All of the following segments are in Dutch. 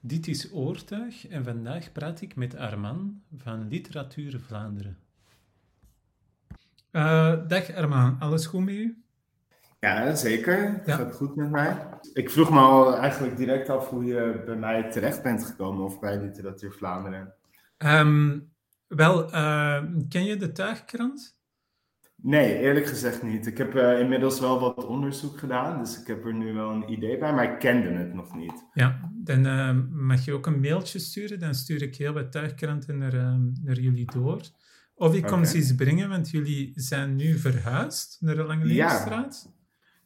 Dit is Oortuig en vandaag praat ik met Armand van Literatuur Vlaanderen. Uh, dag Armand, alles goed met u? Ja, zeker. Het ja. gaat goed met mij. Ik vroeg me al eigenlijk direct af hoe je bij mij terecht bent gekomen of bij Literatuur Vlaanderen. Um, wel, uh, ken je de Tuigkrant? Nee, eerlijk gezegd niet. Ik heb uh, inmiddels wel wat onderzoek gedaan, dus ik heb er nu wel een idee bij, maar ik kende het nog niet. Ja, dan uh, mag je ook een mailtje sturen, dan stuur ik heel wat tuigkranten naar, uh, naar jullie door. Of ik kom ze iets brengen, want jullie zijn nu verhuisd naar de Langeleerstraat. Ja,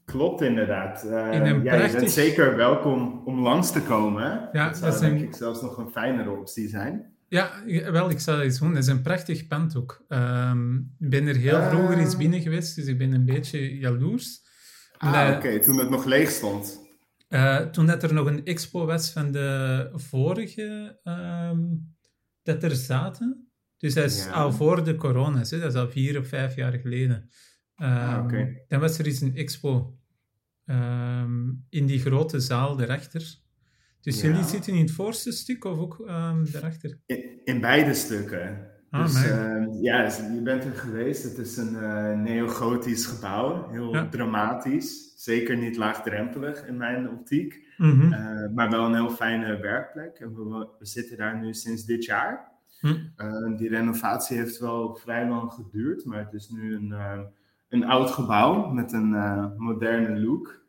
klopt inderdaad. In een ja, je bent zeker welkom om langs te komen. Ja, dat zou dat denk een... ik zelfs nog een fijnere optie zijn. Ja, wel, ik zal iets doen. Het is een prachtig pand ook. Um, ik ben er heel vroeger eens binnen geweest, dus ik ben een beetje jaloers. Ah, oké, toen het nog leeg stond. Uh, toen dat er nog een expo was van de vorige um, dat er zaten. Dus dat is al voor de corona's, hè? dat is al vier of vijf jaar geleden. Um, ah, okay. Dan was er eens een expo in die grote zaal daarachter. Dus jullie zitten in het voorste stuk of ook um, daarachter? In, in, beide stukken. Ah, dus uh, ja, je bent er geweest. Het is een uh, neogotisch gebouw. Heel dramatisch. Zeker niet laagdrempelig in mijn optiek. Mm -hmm. uh, maar wel een heel fijne werkplek. En we, we zitten daar nu sinds dit jaar. Hm. die renovatie heeft wel vrij lang geduurd. Maar het is nu een, een oud gebouw met een moderne look.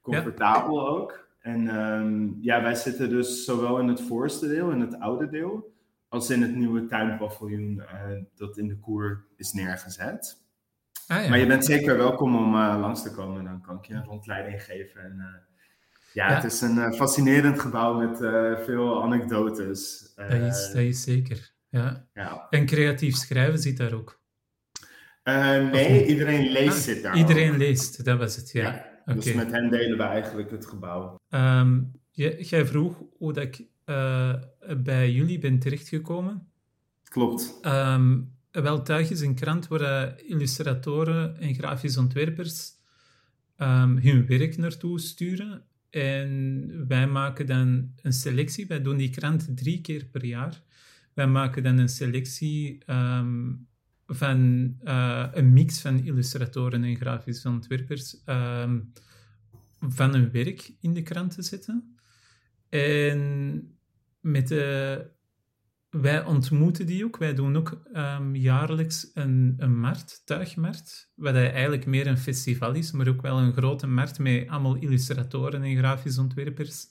Comfortabel ook. En um, ja, wij zitten dus zowel in het voorste deel, in het oude deel, als in het nieuwe tuinpaviljoen uh, dat in de koer is neergezet. Ah, ja. Maar je bent zeker welkom om uh, langs te komen, dan kan ik je een rondleiding geven. En, uh, ja, ja, het is een fascinerend gebouw met veel anekdotes. dat, is, dat is zeker, ja. ja. En creatief schrijven zit daar ook. nee, iedereen leest ah, zit daar Iedereen ook. leest, dat was het, ja. Dus met hen delen we eigenlijk het gebouw. Um, jij vroeg hoe dat ik uh, bij jullie ben terechtgekomen. Klopt. Um, wel, Tuig is een krant waar illustratoren en grafisch ontwerpers um, hun werk naartoe sturen. En wij maken dan een selectie. Wij doen die krant drie keer per jaar. Wij maken dan een selectie um, van uh, een mix van illustratoren en grafische ontwerpers um, van hun werk in de krant te zetten. En met de, wij ontmoeten die ook. Wij doen ook um, jaarlijks een, een markt, tuigmarkt, wat eigenlijk meer een festival is, maar ook wel een grote markt met allemaal illustratoren en grafische ontwerpers.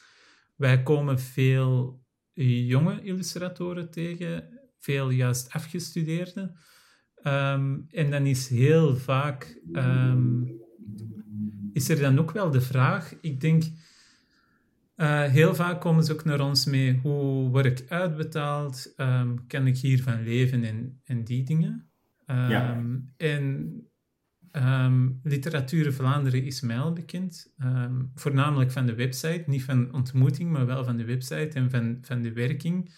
Wij komen veel jonge illustratoren tegen, veel juist afgestudeerden. Um, en dan is heel vaak, um, is er dan ook wel de vraag, ik denk, uh, heel vaak komen ze ook naar ons mee, hoe word ik uitbetaald, um, kan ik hiervan leven en, en die dingen. Ja. En Literatuur Vlaanderen is mij al bekend, voornamelijk van de website, niet van ontmoeting, maar wel van de website en van, van de werking.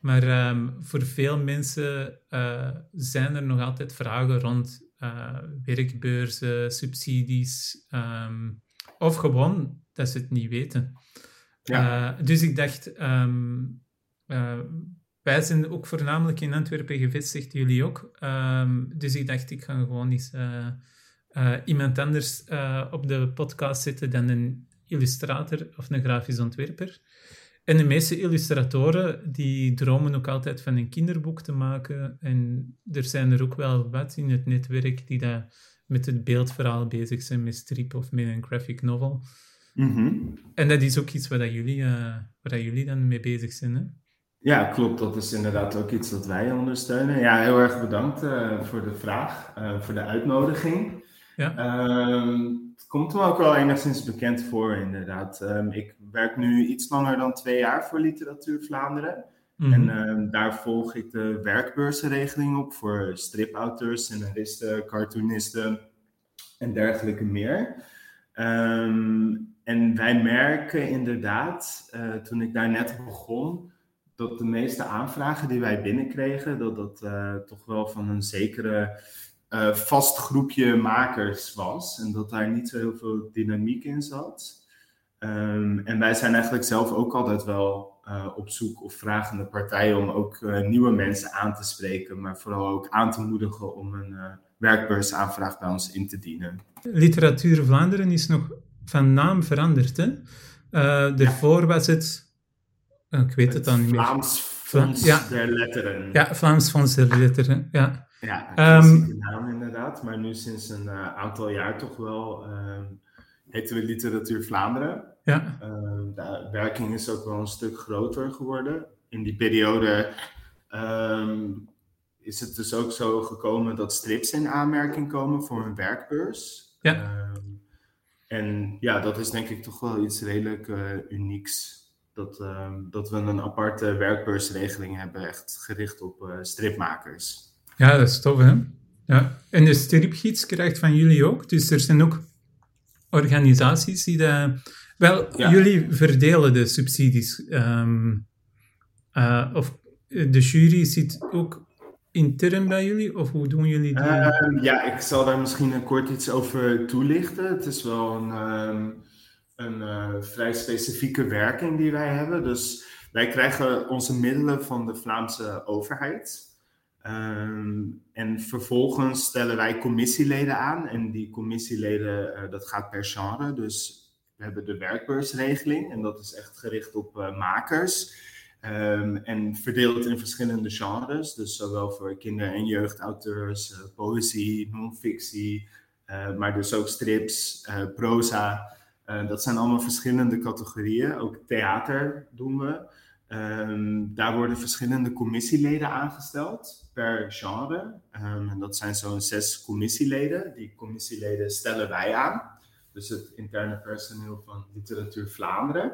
Maar um, voor veel mensen uh, zijn er nog altijd vragen rond uh, werkbeurzen, subsidies, um, of gewoon dat ze het niet weten. Ja. Uh, dus ik dacht, um, wij zijn ook voornamelijk in Antwerpen gevestigd, jullie ook. dus ik dacht, ik ga gewoon eens iemand anders op de podcast zetten dan een illustrator of een grafisch ontwerper. En de meeste illustratoren die dromen ook altijd van een kinderboek te maken. En er zijn er ook wel wat in het netwerk die daar met het beeldverhaal bezig zijn, met strip of met een graphic novel. Mm En dat is ook iets waar, dat jullie, uh, waar jullie dan mee bezig zijn. Hè? Ja, klopt. Dat is inderdaad ook iets wat wij ondersteunen. Ja, heel erg bedankt uh, voor de vraag, uh, voor de uitnodiging. Ja. Um, het komt me ook wel enigszins bekend voor, inderdaad. Um, ik werk nu iets langer dan twee jaar voor Literatuur Vlaanderen. Mhm. En um, daar volg ik de werkbeursenregeling op voor stripauteurs, scenaristen, cartoonisten en dergelijke meer. Um, en wij merken inderdaad, uh, toen ik daar net begon, dat de meeste aanvragen die wij binnenkregen, dat dat uh, toch wel van een zekere uh, vast groepje makers was. En dat daar niet zo heel veel dynamiek in zat. Um, en wij zijn eigenlijk zelf ook altijd wel op zoek of vragende partijen om ook nieuwe mensen aan te spreken, maar vooral ook aan te moedigen om een werkbeursaanvraag bij ons in te dienen. Literatuur Vlaanderen is nog van naam veranderd. Hè? daarvoor was het, ik weet het dan niet meer. Vlaams Fonds der Letteren. Ja, Vlaams Fonds der Letteren, ja. Ja, een um, naam inderdaad, maar nu sinds een aantal jaar toch wel um, heten we Literatuur Vlaanderen. Ja. Ehm, de werking is ook wel een stuk groter geworden. In die periode ehm, is het dus ook zo gekomen dat strips in aanmerking komen voor een werkbeurs. Ja. Ehm, en ja, dat is denk ik toch wel iets redelijk uh, unieks. Dat, dat we een aparte werkbeursregeling hebben, echt gericht op uh, stripmakers. Ja, dat is tof, hè? Ja. En de stripgids krijgt van jullie ook. Dus er zijn ook organisaties die de... Wel, jullie verdelen de subsidies. Ehm, eh, of de jury zit ook intern bij jullie? Of hoe doen jullie dat? Ehm, ja, ik zal daar misschien een kort iets over toelichten. Het is wel een, ehm, een uh, vrij specifieke werking die wij hebben. Dus wij krijgen onze middelen van de Vlaamse overheid. Ehm, en vervolgens stellen wij commissieleden aan. En die commissieleden, uh, dat gaat per genre. Dus we hebben de werkbeursregeling. En dat is echt gericht op uh, makers. Um, en verdeeld in verschillende genres. Dus zowel voor kinder- en jeugdauteurs, uh, poëzie, non-fictie. maar dus ook strips, proza. dat zijn allemaal verschillende categorieën. Ook theater doen we. Um, daar worden verschillende commissieleden aangesteld per genre. Um, en dat zijn zo'n zes commissieleden. Die commissieleden stellen wij aan. Dus het interne personeel van Literatuur Vlaanderen.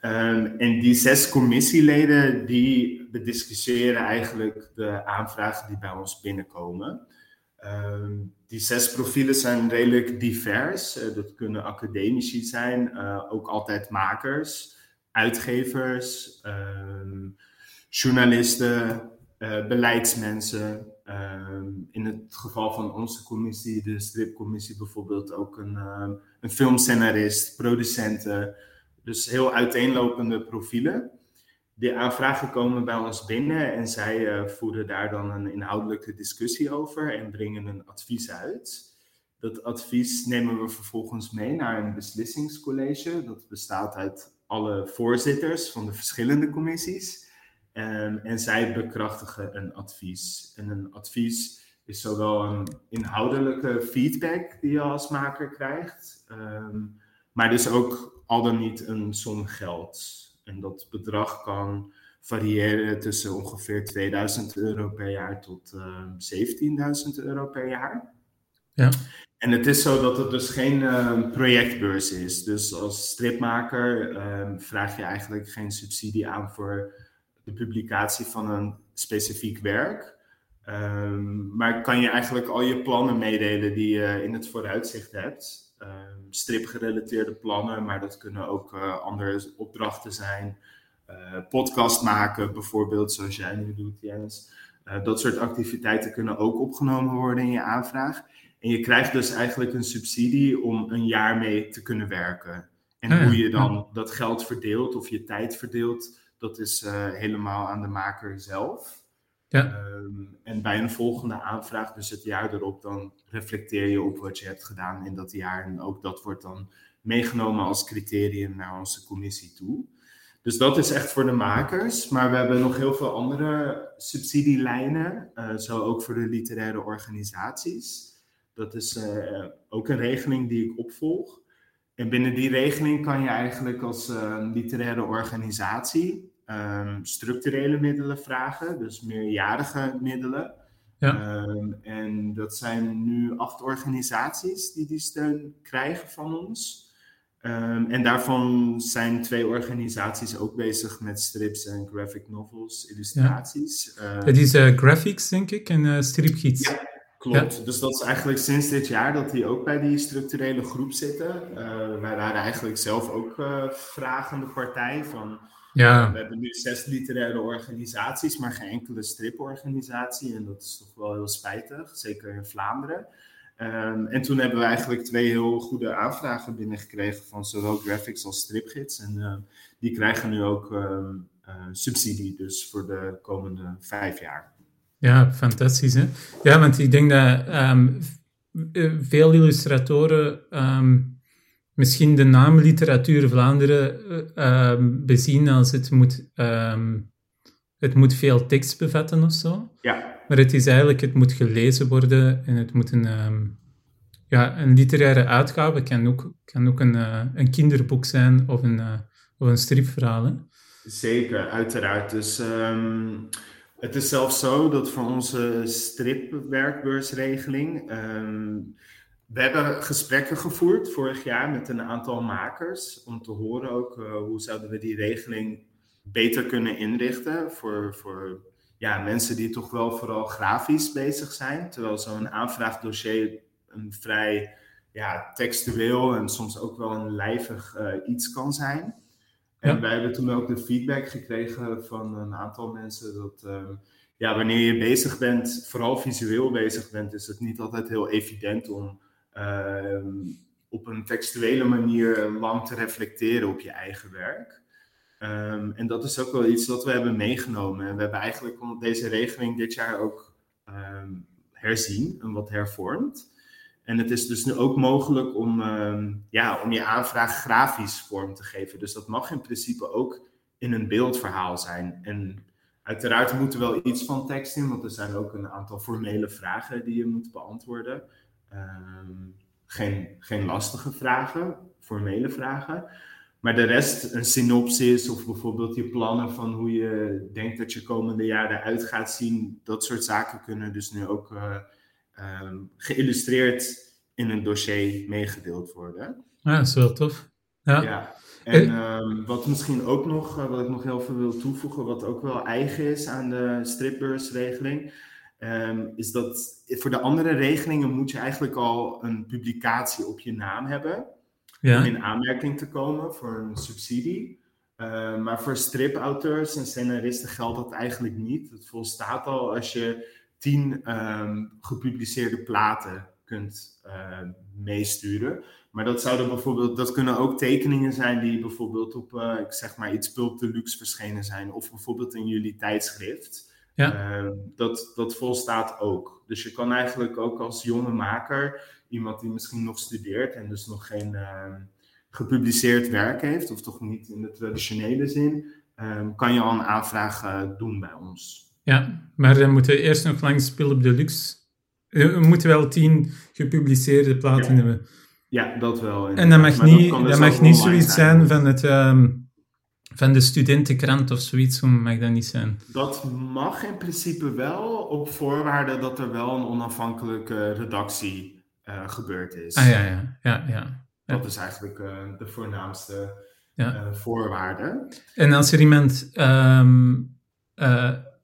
Um, en die zes commissieleden die bediscussiëren eigenlijk de aanvragen die bij ons binnenkomen. die zes profielen zijn redelijk divers. Uh, dat kunnen academici zijn, uh, ook altijd makers uitgevers, ehm, journalisten, uh, beleidsmensen. Ehm, in het geval van onze commissie, de stripcommissie bijvoorbeeld, ook een, uh, een filmscenarist, producenten. Dus heel uiteenlopende profielen. Die aanvragen komen bij ons binnen en zij uh, voeren daar dan een inhoudelijke discussie over en brengen een advies uit. Dat advies nemen we vervolgens mee naar een beslissingscollege. Dat bestaat uit alle voorzitters van de verschillende commissies. Um, en zij bekrachtigen een advies. En een advies is zowel een inhoudelijke feedback die je als maker krijgt, um, maar dus ook al dan niet een som geld. En dat bedrag kan variëren tussen ongeveer 2000 euro per jaar tot uh, 17.000 euro per jaar. Ja. En het is zo dat het dus geen uh, projectbeurs is. Dus als stripmaker uh, vraag je eigenlijk geen subsidie aan voor de publicatie van een specifiek werk. Um, maar kan je eigenlijk al je plannen meedelen die je in het vooruitzicht hebt. Um, stripgerelateerde plannen, maar dat kunnen ook uh, andere opdrachten zijn. Uh, podcast maken bijvoorbeeld, zoals jij nu doet Jens. Uh, dat soort activiteiten kunnen ook opgenomen worden in je aanvraag. En je krijgt dus eigenlijk een subsidie om een jaar mee te kunnen werken. En hoe je dan dat geld verdeelt of je tijd verdeelt, dat is uh, helemaal aan de maker zelf. Ja. Um, en bij een volgende aanvraag, dus het jaar erop, dan reflecteer je op wat je hebt gedaan in dat jaar. En ook dat wordt dan meegenomen als criterium naar onze commissie toe. Dus dat is echt voor de makers. Maar we hebben nog heel veel andere subsidielijnen, uh, zo ook voor de literaire organisaties. Dat is uh, ook een regeling die ik opvolg. En binnen die regeling kan je eigenlijk als uh, literaire organisatie um, structurele middelen vragen, dus meerjarige middelen. Ja. Um, en dat zijn nu acht organisaties die die steun krijgen van ons. Um, en daarvan zijn twee organisaties ook bezig met strips en graphic novels, illustraties. Ja. Het is uh, graphics, denk ik, en uh, stripgids. Ja, Klopt, dus dat is eigenlijk sinds dit jaar dat die ook bij die structurele groep zitten. Uh, wij waren eigenlijk zelf ook vragende partij van... Ja. We hebben nu zes literaire organisaties, maar geen enkele striporganisatie. En dat is toch wel heel spijtig, zeker in Vlaanderen. Um, en toen hebben we eigenlijk twee heel goede aanvragen binnengekregen van zowel graphics als stripgids. En die krijgen nu ook um, subsidie, dus voor de komende vijf jaar. Ja, fantastisch. Hè? Ja, want ik denk dat um, veel illustratoren ehm, misschien de naam Literatuur Vlaanderen uh, bezien als het moet, het moet veel tekst bevatten of zo. Ja. Maar het is eigenlijk, het moet gelezen worden en het moet een, ja, een literaire uitgave kan ook, kan ook een, uh, een kinderboek zijn of een, uh, of een stripverhaal. Hè? Zeker, uiteraard. Dus um, het is zelfs zo dat voor onze stripwerkbeursregeling. We hebben gesprekken gevoerd vorig jaar met een aantal makers om te horen ook uh, hoe zouden we die regeling beter kunnen inrichten voor, voor ja, mensen die toch wel vooral grafisch bezig zijn. Terwijl zo'n aanvraagdossier een vrij ja, textueel en soms ook wel een lijvig uh, iets kan zijn. En wij hebben toen ook de feedback gekregen van een aantal mensen dat uh, ja, wanneer je bezig bent, vooral visueel bezig bent, is het niet altijd heel evident om op een textuele manier lang te reflecteren op je eigen werk. Um, en dat is ook wel iets dat we hebben meegenomen. En we hebben eigenlijk deze regeling dit jaar ook um, herzien en wat hervormd. En het is dus nu ook mogelijk om, ja, om je aanvraag grafisch vorm te geven. Dus dat mag in principe ook in een beeldverhaal zijn. En uiteraard moet er wel iets van tekst in, want er zijn ook een aantal formele vragen die je moet beantwoorden. Um, geen, geen lastige vragen, formele vragen. Maar de rest, een synopsis of bijvoorbeeld je plannen van hoe je denkt dat je komende jaar eruit gaat zien, dat soort zaken kunnen dus nu ook uh, um, geïllustreerd in een dossier meegedeeld worden. Ja, dat is wel tof. Ja. ja. En um, wat misschien ook nog, uh, wat ik nog heel veel wil toevoegen, wat ook wel eigen is aan de stripbeursregeling, um, is dat voor de andere regelingen moet je eigenlijk al een publicatie op je naam hebben. Ja. Om in aanmerking te komen voor een subsidie. Uh, maar voor stripauteurs en scenaristen geldt dat eigenlijk niet. Het volstaat al als je tien um, gepubliceerde platen kunt uh, meesturen. Maar dat zouden bijvoorbeeld, dat kunnen ook tekeningen zijn die bijvoorbeeld op, uh, ik zeg maar, iets Pulp Deluxe verschenen zijn. Of bijvoorbeeld in jullie tijdschrift. Ja. Uh, dat, dat volstaat ook. Dus je kan eigenlijk ook als jonge maker, iemand die misschien nog studeert en dus nog geen ehm, gepubliceerd werk heeft, of toch niet in de traditionele zin, ehm, kan je al een aanvraag eh, doen bij ons. Ja, maar dan moeten we eerst nog langs Philip Deluxe. We moeten wel tien gepubliceerde platen ja. hebben. Ja, dat wel. En dat mag niet, dat, dat mag niet zoiets zijn, zijn van, het, um, van de studentenkrant of zoiets, hoe mag dat niet zijn? Dat mag in principe wel, op voorwaarde dat er wel een onafhankelijke redactie uh, gebeurd is. Ah ja, ja, ja. ja. Dat is eigenlijk uh, de voornaamste ja. uh, voorwaarde. En als er iemand um,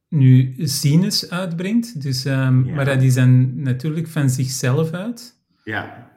nu zines uitbrengt, dus, um, ja. maar die zijn natuurlijk van zichzelf uit. Ja.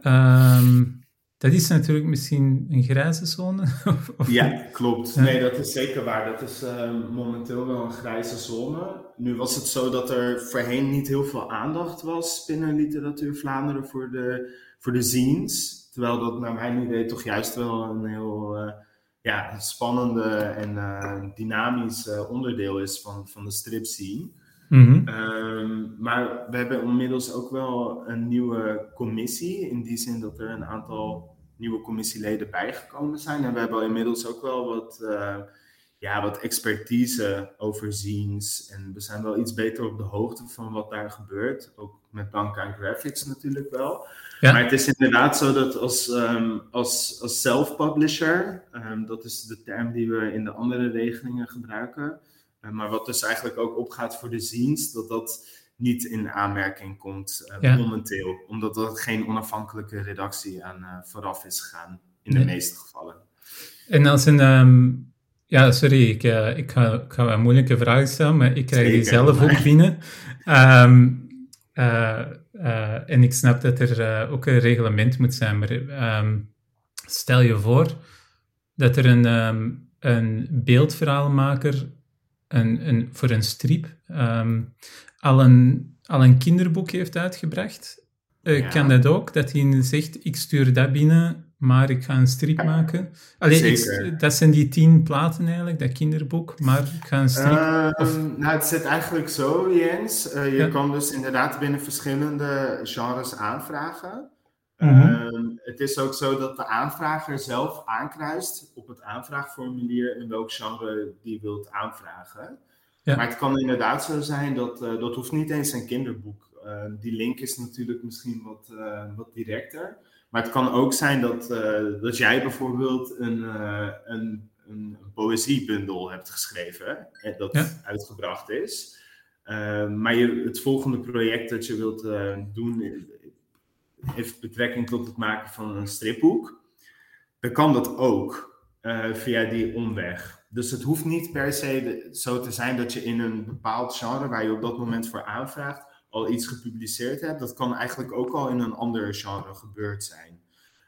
Um, dat is natuurlijk misschien een grijze zone. of, of ja, klopt. Nee, dat is zeker waar. Dat is uh, momenteel wel een grijze zone. Nu was het zo dat er voorheen niet heel veel aandacht was binnen Literatuur Vlaanderen voor de, voor de zines. Terwijl dat naar mijn idee toch juist wel een heel uh, ja, spannende en uh, dynamisch onderdeel is van, van de strip scene. Mm -hmm. um, maar we hebben inmiddels ook wel een nieuwe commissie. In die zin dat er een aantal nieuwe commissieleden bijgekomen zijn. En we hebben inmiddels ook wel wat, uh, ja, wat expertise over ziens. En we zijn wel iets beter op de hoogte van wat daar gebeurt. Ook met dank aan graphics natuurlijk wel. Ja. Maar het is inderdaad zo dat als, um, als, als self-publisher, um, dat is de term die we in de andere regelingen gebruiken. Uh, maar wat dus eigenlijk ook opgaat voor de ziens, dat dat niet in aanmerking komt ja. momenteel. Omdat er geen onafhankelijke redactie aan uh, vooraf is gegaan, in nee. de meeste gevallen. En als een... Um, ja, sorry, ik, uh, ik, ga, ik ga een moeilijke vraag stellen, maar ik krijg die zelf ook binnen. Um, en ik snap dat er ook een reglement moet zijn, maar um, stel je voor dat er een, een beeldverhaalmaker een, een, voor een strip um, al, een, al een kinderboek heeft uitgebracht. Uh, ja. Kan dat ook? Dat hij zegt, ik stuur dat binnen, maar ik ga een strip maken. Allee, dat zijn die tien platen eigenlijk, dat kinderboek, maar ik ga een strip... Uh, Nou, het zit eigenlijk zo, Jens. Uh, je kan dus inderdaad binnen verschillende genres aanvragen. Mm het is ook zo dat de aanvrager zelf aankruist op het aanvraagformulier in welk genre die wilt aanvragen. Ja. Maar het kan inderdaad zo zijn dat uh, dat hoeft niet eens een kinderboek. Uh, die link is natuurlijk misschien wat, uh, wat directer. Maar het kan ook zijn dat, dat jij bijvoorbeeld een, een, een, een, poëziebundel hebt geschreven en dat ja. uitgebracht is. maar je, het volgende project dat je wilt doen heeft betrekking tot het maken van een stripboek. Dan kan dat ook via die omweg. Dus het hoeft niet per se zo te zijn dat je in een bepaald genre waar je op dat moment voor aanvraagt al iets gepubliceerd hebt. Dat kan eigenlijk ook al in een ander genre gebeurd zijn.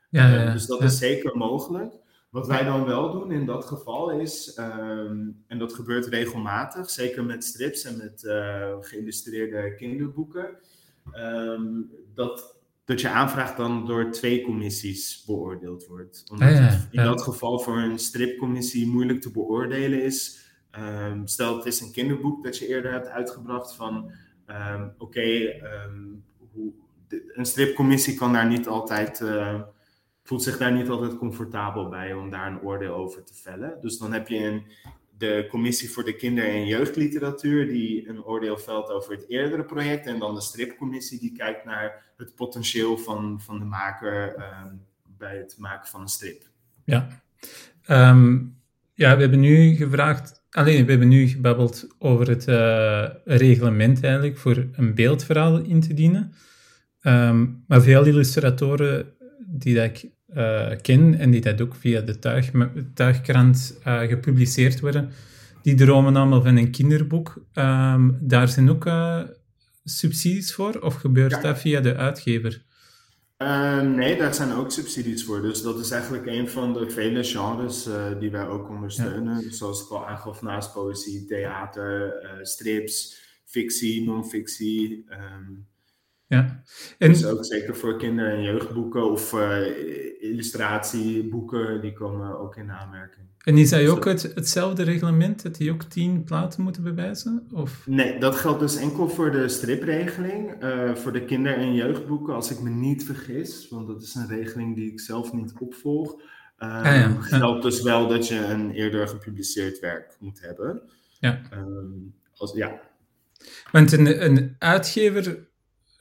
Ja, ja, dus dat is zeker mogelijk. Wat wij dan wel doen in dat geval is, ehm, en dat gebeurt regelmatig, zeker met strips en met uh, geïllustreerde kinderboeken, um, dat dat je aanvraag dan door twee commissies beoordeeld wordt. Omdat ah, het in dat geval voor een stripcommissie moeilijk te beoordelen is. Um, stel, het is een kinderboek dat je eerder hebt uitgebracht van... Um, Oké, okay, um, een stripcommissie kan daar niet altijd... Uh, voelt zich daar niet altijd comfortabel bij om daar een oordeel over te vellen. Dus dan heb je een de Commissie voor de Kinder- en Jeugdliteratuur, die een oordeel velt over het eerdere project. En dan de stripcommissie, die kijkt naar het potentieel van, van de maker ehm, bij het maken van een strip. Ja. Ehm, ja, we hebben nu gevraagd, alleen we hebben nu gebabbeld over het uh, reglement eigenlijk voor een beeldverhaal in te dienen. Ehm, maar veel illustratoren die dat ik uh, ken en die dat ook via de tuig, tuigkrant uh, gepubliceerd worden, die dromen allemaal van een kinderboek. Um, daar zijn ook uh, subsidies voor, of gebeurt dat via de uitgever? nee, daar zijn ook subsidies voor. Dus dat is eigenlijk een van de vele genres die wij ook ondersteunen. Zoals ik al aangaf, naast poëzie, theater, strips, fictie, non-fictie. Um, ja. En... Dus ook zeker voor kinder- en jeugdboeken of uh, illustratieboeken, die komen ook in aanmerking. En is hij ook het, hetzelfde reglement, dat die ook tien platen moeten bewijzen? Of? Nee, dat geldt dus enkel voor de stripregeling. Uh, voor de kinder- en jeugdboeken, als ik me niet vergis, want dat is een regeling die ik zelf niet opvolg. Uh, ah, ja. Geldt dus wel dat je een eerder gepubliceerd werk moet hebben. Ja. Um, als, ja. Want een, een uitgever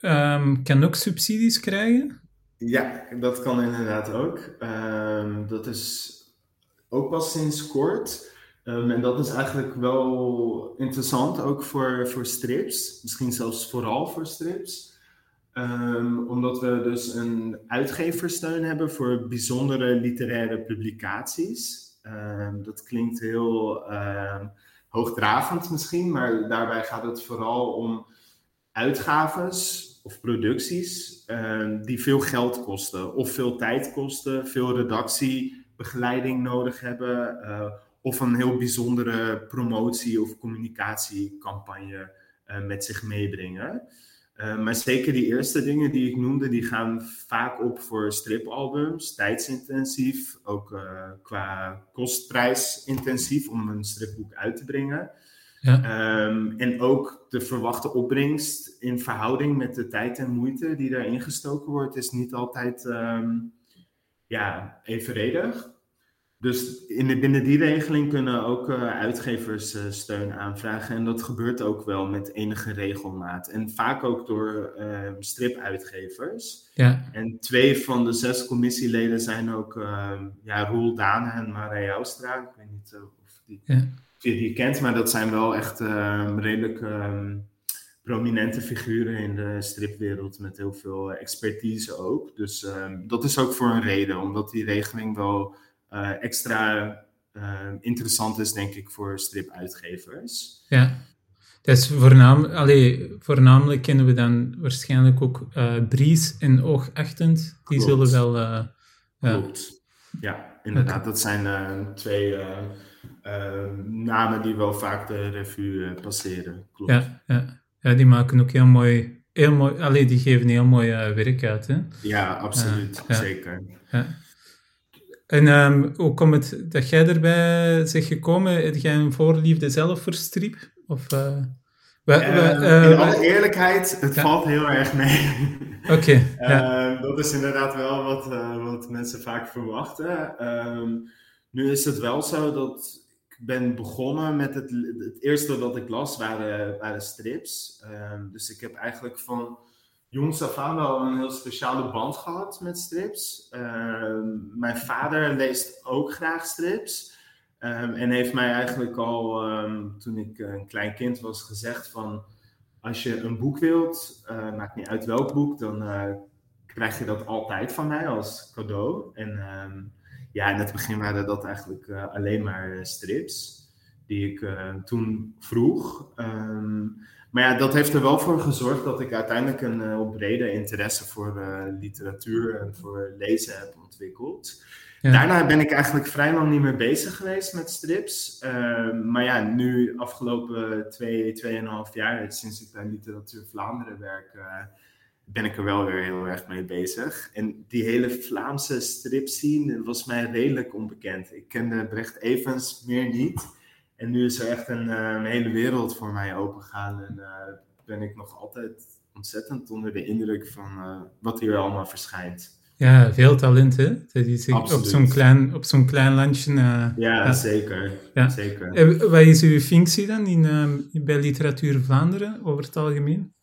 um, kan ook subsidies krijgen? Ja, dat kan inderdaad ook. Um, dat is ook pas sinds kort. Um, en dat is eigenlijk wel interessant, ook voor, voor strips. Misschien zelfs vooral voor strips. omdat we dus een uitgeversteun hebben voor bijzondere literaire publicaties. dat klinkt heel hoogdravend misschien, maar daarbij gaat het vooral om uitgaves of producties uh, die veel geld kosten of veel tijd kosten, veel redactiebegeleiding nodig hebben uh, of een heel bijzondere promotie- of communicatiecampagne uh, met zich meebrengen. Eh, maar zeker die eerste dingen die ik noemde, die gaan vaak op voor stripalbums, tijdsintensief, ook qua kostprijs intensief om een stripboek uit te brengen. Ja. Ehm, en ook de verwachte opbrengst in verhouding met de tijd en moeite die daarin gestoken wordt, is niet altijd um, ja, evenredig. Dus in de, binnen die regeling kunnen ook uh, uitgevers uh, steun aanvragen. En dat gebeurt ook wel met enige regelmaat. En vaak ook door uh, stripuitgevers. Ja. En twee van de zes commissieleden zijn ook ja, Roel Daan en Marij Joustra. Ik weet niet of die... Ja je die kent, maar dat zijn wel echt uh, redelijk ehm, prominente figuren in de stripwereld met heel veel expertise ook. Dus ehm, dat is ook voor een reden, omdat die regeling wel uh, extra interessant is, denk ik, voor stripuitgevers. Ja. Dus voornaam, allee, voornamelijk kennen we dan waarschijnlijk ook uh, Bries en Oogachtend. Die zullen wel... Uh, Klopt. Ja, inderdaad. Dat zijn twee Ehm, namen die wel vaak de revue uh, passeren. Klopt. Ja, ja. ja, die maken ook heel mooi, heel mooi alleen die geven heel mooi uh, werk uit. Hè? Ja, absoluut, zeker. Ja. En um, hoe komt het dat jij erbij zegt gekomen? Heb jij een voorliefde zelf voor strip? Of, uh, we, uh, in alle eerlijkheid, het valt heel erg mee. Oké. dat is inderdaad wel wat, wat mensen vaak verwachten. Nu is het wel zo dat ben begonnen met het, het eerste dat ik las waren, strips. Um, dus ik heb eigenlijk van jongs af aan wel een heel speciale band gehad met strips. Ehm, mijn vader leest ook graag strips. Um, en heeft mij eigenlijk al toen ik een klein kind was gezegd van als je een boek wilt, uh, maakt niet uit welk boek, dan uh, krijg je dat altijd van mij als cadeau. En ja, in het begin waren dat eigenlijk uh, alleen maar strips die ik toen vroeg. Maar ja, dat heeft er wel voor gezorgd dat ik uiteindelijk een uh, brede interesse voor uh, literatuur en voor lezen heb ontwikkeld. Daarna ben ik eigenlijk vrijwel niet meer bezig geweest met strips. Uh, maar ja, nu afgelopen twee, tweeënhalf jaar, sinds ik bij Literatuur Vlaanderen werk, eh, ben ik er wel weer heel erg mee bezig. En die hele Vlaamse stripscene was mij redelijk onbekend. Ik kende Brecht Evans meer niet. En nu is er echt een, eh, een hele wereld voor mij opengegaan. En uh, ben ik nog altijd ontzettend onder de indruk van uh, wat hier allemaal verschijnt. Ja, veel talent, hè? op zo'n klein, op zo'n klein landje. ja, ja, zeker. Ja. zeker. En wat is uw functie dan in, bij Literatuur Vlaanderen over het algemeen?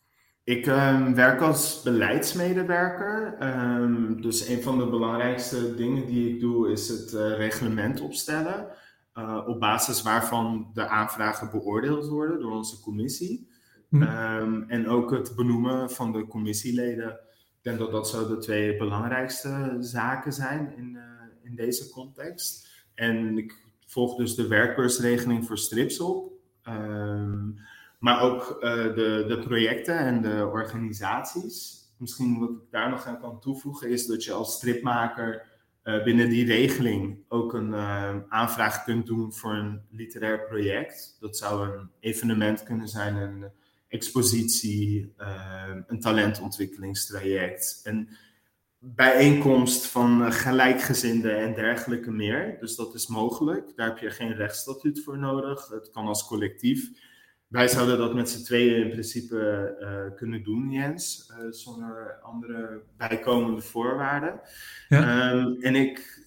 Ik um, werk als beleidsmedewerker. Um, dus een van de belangrijkste dingen die ik doe is het reglement opstellen. Uh, op basis waarvan de aanvragen beoordeeld worden door onze commissie. Hm. Um, en ook het benoemen van de commissieleden. Ik denk dat dat zo de twee belangrijkste zaken zijn in, uh, in deze context. En ik volg dus de werkbeursregeling voor strips op. Maar ook uh, de, de projecten en de organisaties. Misschien wat ik daar nog aan kan toevoegen is dat je als stripmaker uh, binnen die regeling ook een uh, aanvraag kunt doen voor een literair project. Dat zou een evenement kunnen zijn, een expositie, een talentontwikkelingstraject, een bijeenkomst van gelijkgezinden en dergelijke meer. Dus dat is mogelijk. Daar heb je geen rechtsstatuut voor nodig. Het kan als collectief. Wij zouden dat met z'n tweeën in principe uh, kunnen doen, Jens, uh, zonder andere bijkomende voorwaarden. Ja. Um, en ik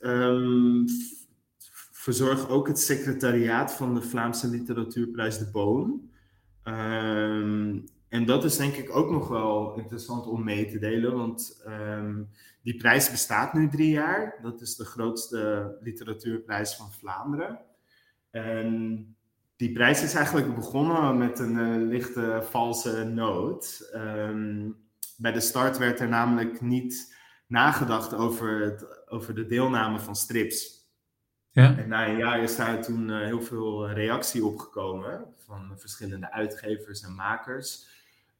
um, verzorg ook het secretariaat van de Vlaamse Literatuurprijs De Boom. Um, en dat is denk ik ook nog wel interessant om mee te delen, want die prijs bestaat nu drie jaar. Dat is de grootste literatuurprijs van Vlaanderen. En die prijs is eigenlijk begonnen met een uh, lichte valse noot. Um, bij de start werd er namelijk niet nagedacht over, het, over de deelname van strips. Ja. En na een jaar is daar toen uh, heel veel reactie op gekomen van verschillende uitgevers en makers.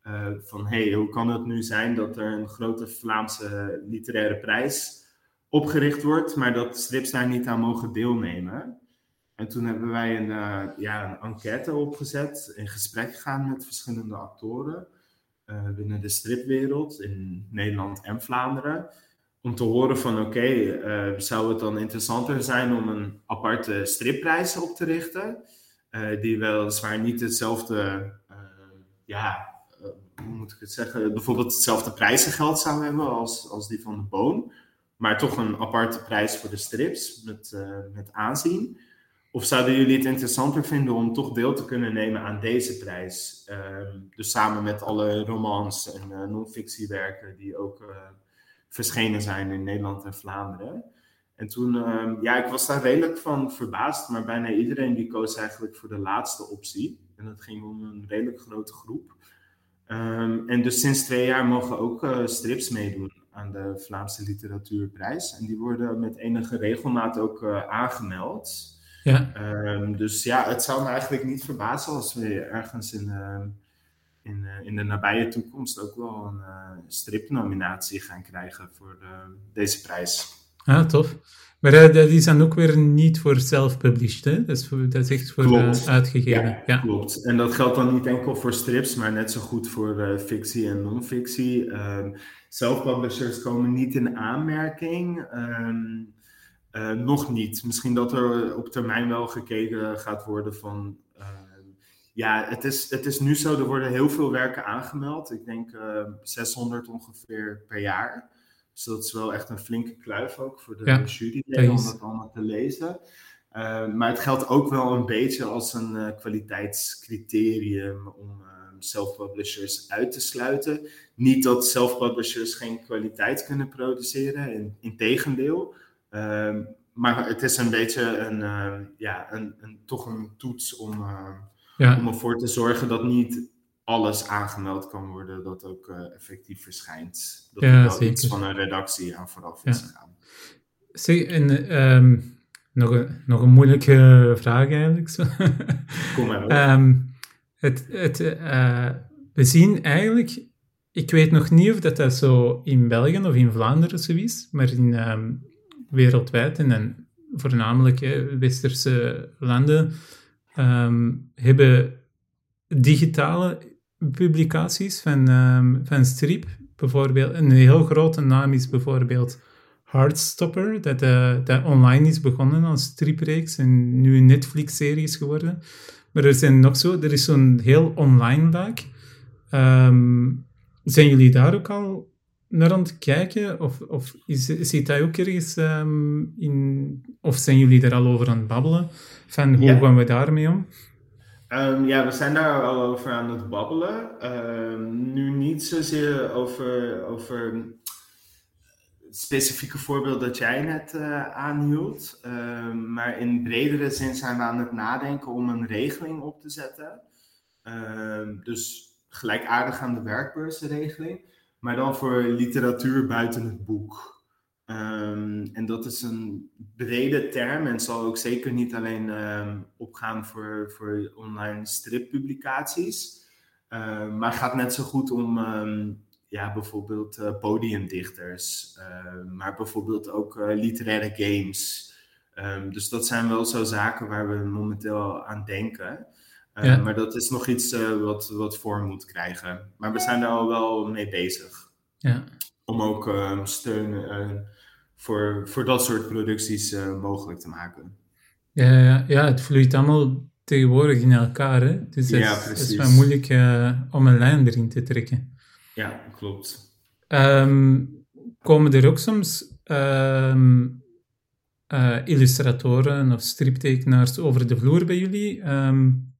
Uh, van hey, hoe kan het nu zijn dat er een grote Vlaamse literaire prijs opgericht wordt, maar dat strips daar niet aan mogen deelnemen? En toen hebben wij een, uh, ja, een enquête opgezet, in gesprek gegaan met verschillende actoren uh, binnen de stripwereld in Nederland en Vlaanderen. Om te horen van oké, uh, zou het dan interessanter zijn om een aparte stripprijs op te richten? die weliswaar niet hetzelfde, ja, hoe moet ik het zeggen, bijvoorbeeld hetzelfde prijzengeld zou hebben als, als die van de Boon. Maar toch een aparte prijs voor de strips met, met aanzien. Of zouden jullie het interessanter vinden om toch deel te kunnen nemen aan deze prijs? Ehm, dus samen met alle romans en uh, non-fictiewerken die ook uh, verschenen zijn in Nederland en Vlaanderen. En toen, uh, ja, ik was daar redelijk van verbaasd, maar bijna iedereen die koos eigenlijk voor de laatste optie. En dat ging om een redelijk grote groep. Um, en dus sinds twee jaar mogen ook uh, strips meedoen aan de Vlaamse Literatuurprijs. En die worden met enige regelmaat ook aangemeld. Ja. Um, dus ja, het zou me eigenlijk niet verbazen als we ergens in, uh, in, uh, in de nabije toekomst ook wel een uh, stripnominatie gaan krijgen voor deze prijs. Ah, tof. Maar die zijn ook weer niet voor self-published, hè? Dat is, voor, dat is echt voor uitgegeven. Ja, ja, klopt. En dat geldt dan niet enkel voor strips, maar net zo goed voor fictie en non-fictie. Um, self-publishers komen niet in aanmerking. Um, nog niet. Misschien dat er op termijn wel gekeken gaat worden van ja, het is, het is nu zo, er worden heel veel werken aangemeld. Ik denk uh, eh, 600 ongeveer per jaar. Dus dat is wel echt een flinke kluif ook voor de ja, juryleden om dat allemaal te lezen. Maar het geldt ook wel een beetje als een kwaliteitscriterium om self-publishers uit te sluiten. Niet dat self-publishers geen kwaliteit kunnen produceren, in, in tegendeel. maar het is een beetje een, ja, een, een, toch een toets om ja. Om ervoor te zorgen dat niet alles aangemeld kan worden, dat ook uh, effectief verschijnt. Dat er wel iets van een redactie aan vooraf is gegaan. Zeg, en um, nog, een, nog een moeilijke vraag eigenlijk. Zo. Kom maar. Um, het, het, uh, we zien eigenlijk, ik weet nog niet of dat, dat zo in België of in Vlaanderen zo is, maar in um, wereldwijd en, voornamelijk westerse landen um, hebben digitale publicaties van, um, van strip. Bijvoorbeeld, een heel grote naam is bijvoorbeeld Heartstopper, dat, uh, dat online is begonnen als stripreeks en nu een Netflix-serie is geworden. Maar er zijn nog zo, er is zo'n heel online laag. Um, zijn jullie daar ook al naar aan het kijken? Of, of is, zit dat ook ergens um, in... Of zijn jullie daar al over aan het babbelen? Van hoe gaan we daarmee om? Um, ja, we zijn daar al over aan het babbelen. Um, nu niet zozeer over, over het specifieke voorbeeld dat jij net uh, aanhield. Um, maar in bredere zin zijn we aan het nadenken om een regeling op te zetten. dus gelijkaardig aan de werkbeursregeling. Maar dan voor literatuur buiten het boek. Um, en dat is een brede term en zal ook zeker niet alleen um, opgaan voor, voor online strippublicaties. Um, maar gaat net zo goed om ja, bijvoorbeeld uh, podiumdichters, maar bijvoorbeeld ook uh, literaire games. dus dat zijn wel zo zaken waar we momenteel aan denken. Ja. Maar dat is nog iets uh, wat, wat vorm moet krijgen. Maar we zijn er al wel mee bezig. Ja. Om ook steun voor, voor dat soort producties mogelijk te maken. Ja, ja, ja, het vloeit allemaal tegenwoordig in elkaar. Hè? Dus het, ja, het is wel moeilijk uh, om een lijn erin te trekken. Ja, klopt. Um, komen er ook soms um, uh, illustratoren of striptekenaars over de vloer bij jullie? Um,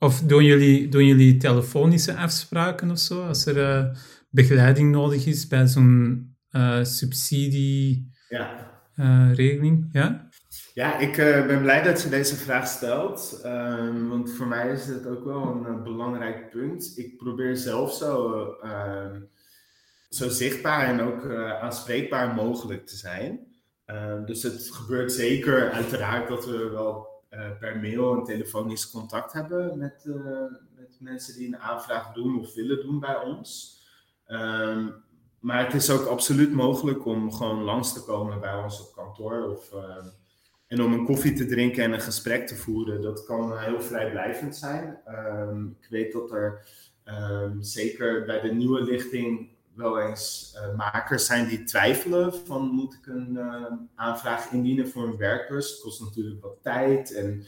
of doen jullie, doen jullie telefonische afspraken of zo? Als er begeleiding nodig is bij zo'n subsidie ja. Uh, regeling. Ja? Ja, ik uh, ben blij dat je deze vraag stelt. Um, want voor mij is het ook wel een uh, belangrijk punt. Ik probeer zelf zo, ehm, zo zichtbaar en ook aanspreekbaar mogelijk te zijn. Ehm, dus het gebeurt zeker uiteraard dat we wel per mail en telefonisch contact hebben met, met mensen die een aanvraag doen of willen doen bij ons maar het is ook absoluut mogelijk om gewoon langs te komen bij ons op kantoor. Of, uh, en om een koffie te drinken en een gesprek te voeren. Dat kan heel vrijblijvend zijn. Um, ik weet dat er zeker bij de nieuwe lichting wel eens uh, makers zijn die twijfelen van moet ik een uh, aanvraag indienen voor een werkbus. Het kost natuurlijk wat tijd en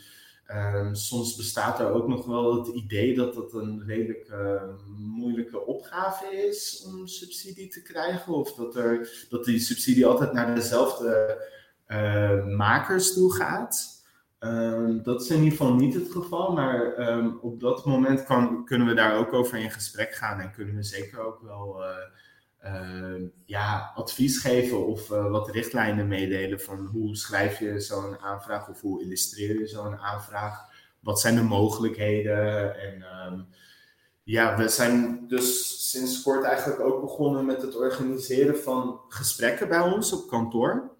Um, soms bestaat er ook nog wel het idee dat dat een redelijk uh, moeilijke opgave is om subsidie te krijgen. Of dat, er, dat die subsidie altijd naar dezelfde makers toe gaat. Um, dat is in ieder geval niet het geval, maar um, op dat moment kan, kunnen we daar ook over in gesprek gaan en kunnen we zeker ook wel uh, uh, ja, advies geven of uh, wat richtlijnen meedelen van hoe schrijf je zo'n aanvraag of hoe illustreer je zo'n aanvraag. Wat zijn de mogelijkheden? En ja, we zijn dus sinds kort eigenlijk ook begonnen met het organiseren van gesprekken bij ons op kantoor.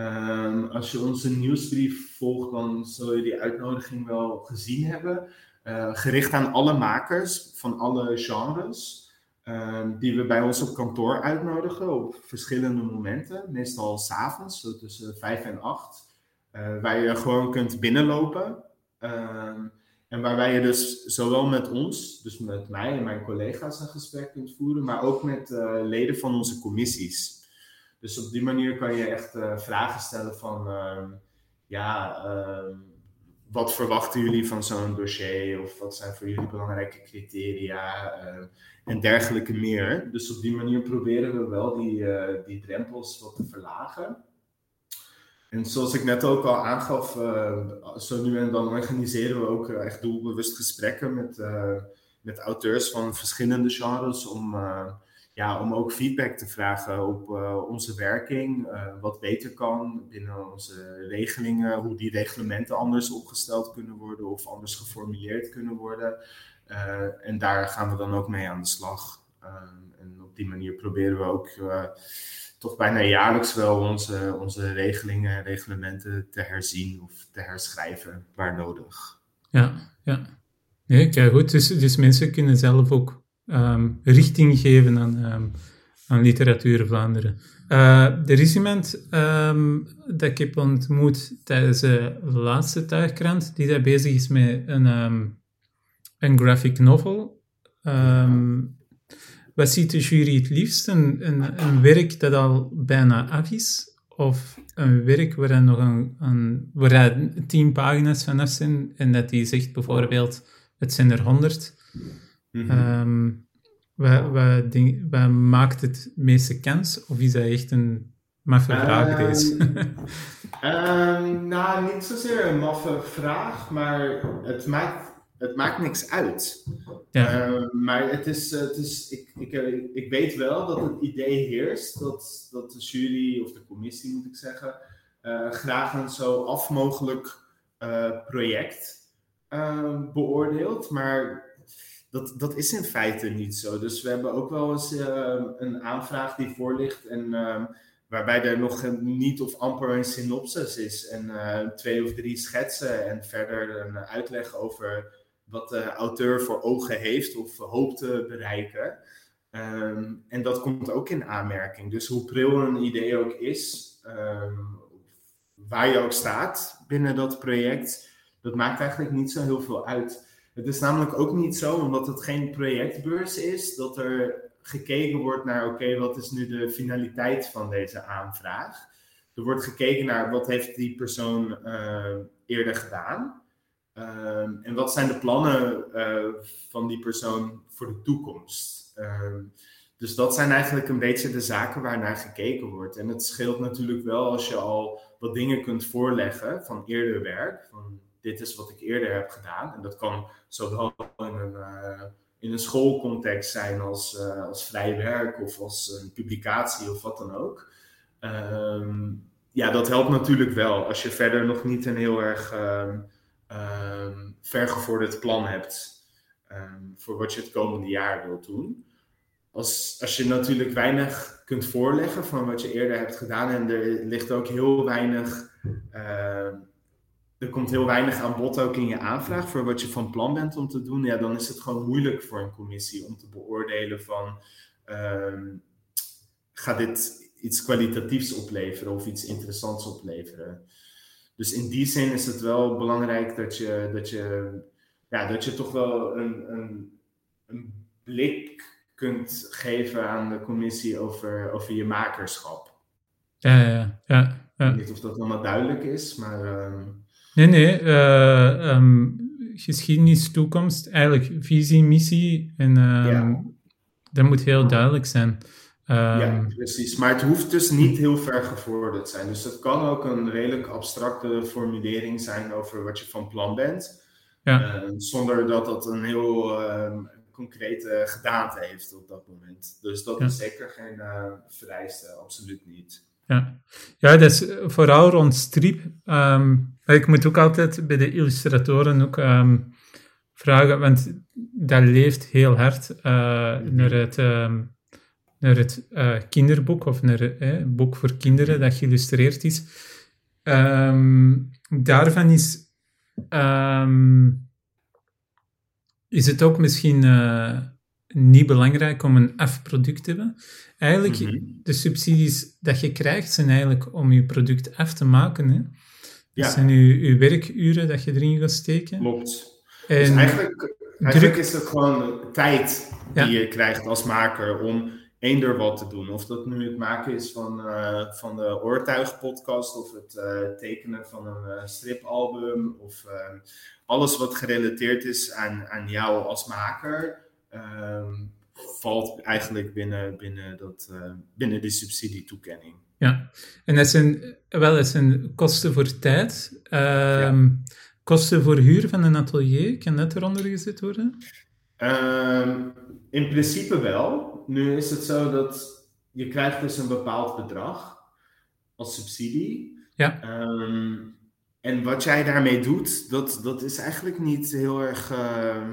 Um, als je onze nieuwsbrief volgt, dan zul je die uitnodiging wel gezien hebben. Uh, gericht aan alle makers van alle genres. Ehm, die we bij ons op kantoor uitnodigen op verschillende momenten. Meestal s'avonds, so tussen vijf en acht. Uh, waar je gewoon kunt binnenlopen. Ehm, en waarbij je dus zowel met ons, dus met mij en mijn collega's een gesprek kunt voeren, maar ook met uh, leden van onze commissies. Dus op die manier kan je echt vragen stellen van, ehm, ja, ehm, wat verwachten jullie van zo'n dossier? Of wat zijn voor jullie belangrijke criteria? en dergelijke meer. Dus op die manier proberen we wel die, die drempels wat te verlagen. En zoals ik net ook al aangaf, zo nu en dan organiseren we ook eh, echt doelbewust gesprekken met, met auteurs van verschillende genres om, ja, om ook feedback te vragen op onze werking, wat beter kan binnen onze regelingen, hoe die reglementen anders opgesteld kunnen worden of anders geformuleerd kunnen worden. en daar gaan we dan ook mee aan de slag. en op die manier proberen we ook toch bijna jaarlijks wel onze, onze regelingen en reglementen te herzien of te herschrijven waar nodig. Ja, ja. Goed. Dus, dus mensen kunnen zelf ook um, richting geven aan, um, aan Literatuur Vlaanderen. Uh, er is iemand um, dat ik heb ontmoet tijdens de laatste tuigkrant, die daar bezig is met een, een graphic novel. Wat ziet de jury het liefst? Een, een, werk dat al bijna af is? Of een werk waar er nog een, een, waar tien pagina's vanaf zijn en dat die zegt bijvoorbeeld, het zijn er honderd. Mm -hmm. wat, wat, wat, maakt het meeste kans? Of is dat echt een maffe vraag um, deze? um, nou, niet zozeer een maffe vraag, maar het maakt het maakt niks uit. Ja. Uh, maar het is, het is ik, ik, ik weet wel dat het idee heerst dat, dat de jury, of de commissie moet ik zeggen, uh, graag een zo af mogelijk uh, project ehm, beoordeelt. Maar dat, dat is in feite niet zo. Dus we hebben ook wel eens ehm, een aanvraag die voor ligt en ehm, waarbij er nog niet of amper een synopsis is en eh, twee of drie schetsen en verder een uitleg over wat de auteur voor ogen heeft of hoopt te bereiken. Ehm, en dat komt ook in aanmerking. Dus hoe pril een idee ook is, waar je ook staat binnen dat project, dat maakt eigenlijk niet zo heel veel uit. Het is namelijk ook niet zo, omdat het geen projectbeurs is, dat er gekeken wordt naar, oké, wat is nu de finaliteit van deze aanvraag? Er wordt gekeken naar wat heeft die persoon uh, eerder gedaan. Ehm, en wat zijn de plannen uh, van die persoon voor de toekomst? Ehm, dus dat zijn eigenlijk een beetje de zaken waar naar gekeken wordt. En het scheelt natuurlijk wel als je al wat dingen kunt voorleggen van eerder werk. Van dit is wat ik eerder heb gedaan. En dat kan zowel in een, uh, in een schoolcontext zijn als, uh, als vrij werk of als een publicatie of wat dan ook. Um, ja, dat helpt natuurlijk wel als je verder nog niet een heel erg um, vergevorderd plan hebt ehm, voor wat je het komende jaar wilt doen. Als, als je natuurlijk weinig kunt voorleggen van wat je eerder hebt gedaan en er ligt ook heel weinig, er komt heel weinig aan bod ook in je aanvraag voor wat je van plan bent om te doen, ja, dan is het gewoon moeilijk voor een commissie om te beoordelen van gaat dit iets kwalitatiefs opleveren of iets interessants opleveren. Dus in die zin is het wel belangrijk dat je, dat je, ja, dat je toch wel een, een, een blik kunt geven aan de commissie over, over je makerschap. Ja, ja, ja. ja. niet of dat allemaal duidelijk is, maar... Ehm, nee, nee. Uh, um, geschiedenis, toekomst, eigenlijk visie, missie. En um, dat moet heel duidelijk zijn ja, ehm, precies. Maar het hoeft dus niet heel ver gevorderd zijn. Dus het kan ook een redelijk abstracte formulering zijn over wat je van plan bent. Ja. Ehm, zonder dat dat een heel uh, concrete gedaante heeft op dat moment. Dus dat is zeker geen uh, vereiste, absoluut niet. Ja, ja dat is vooral rond strip. Um, ik moet ook altijd bij de illustratoren ook vragen, want dat leeft heel hard uh, naar het naar het uh, kinderboek of naar het uh, boek voor kinderen dat geïllustreerd is. Um, daarvan is, is het ook misschien uh, niet belangrijk om een afproduct te hebben. Eigenlijk, mm -hmm. de subsidies dat je krijgt, zijn eigenlijk om je product af te maken. Hè? Ja. Dat zijn je, je werkuren dat je erin gaat steken. Klopt. En dus eigenlijk, eigenlijk druk... is het gewoon tijd die je krijgt als maker om eender wat te doen. Of dat nu het maken is van, uh, van de Oortuig-podcast, of het tekenen van een stripalbum, of ehm, alles wat gerelateerd is aan, aan jou als maker, ehm, valt eigenlijk binnen, binnen, dat, binnen die subsidietoekenning. Ja, en dat zijn wel eens een kosten voor tijd. Ehm, kosten voor huur van een atelier, kan dat eronder gezet worden? Ehm, in principe wel. Nu is het zo dat je krijgt dus een bepaald bedrag als subsidie. Ja. Ehm, en wat jij daarmee doet, dat, dat is eigenlijk niet heel erg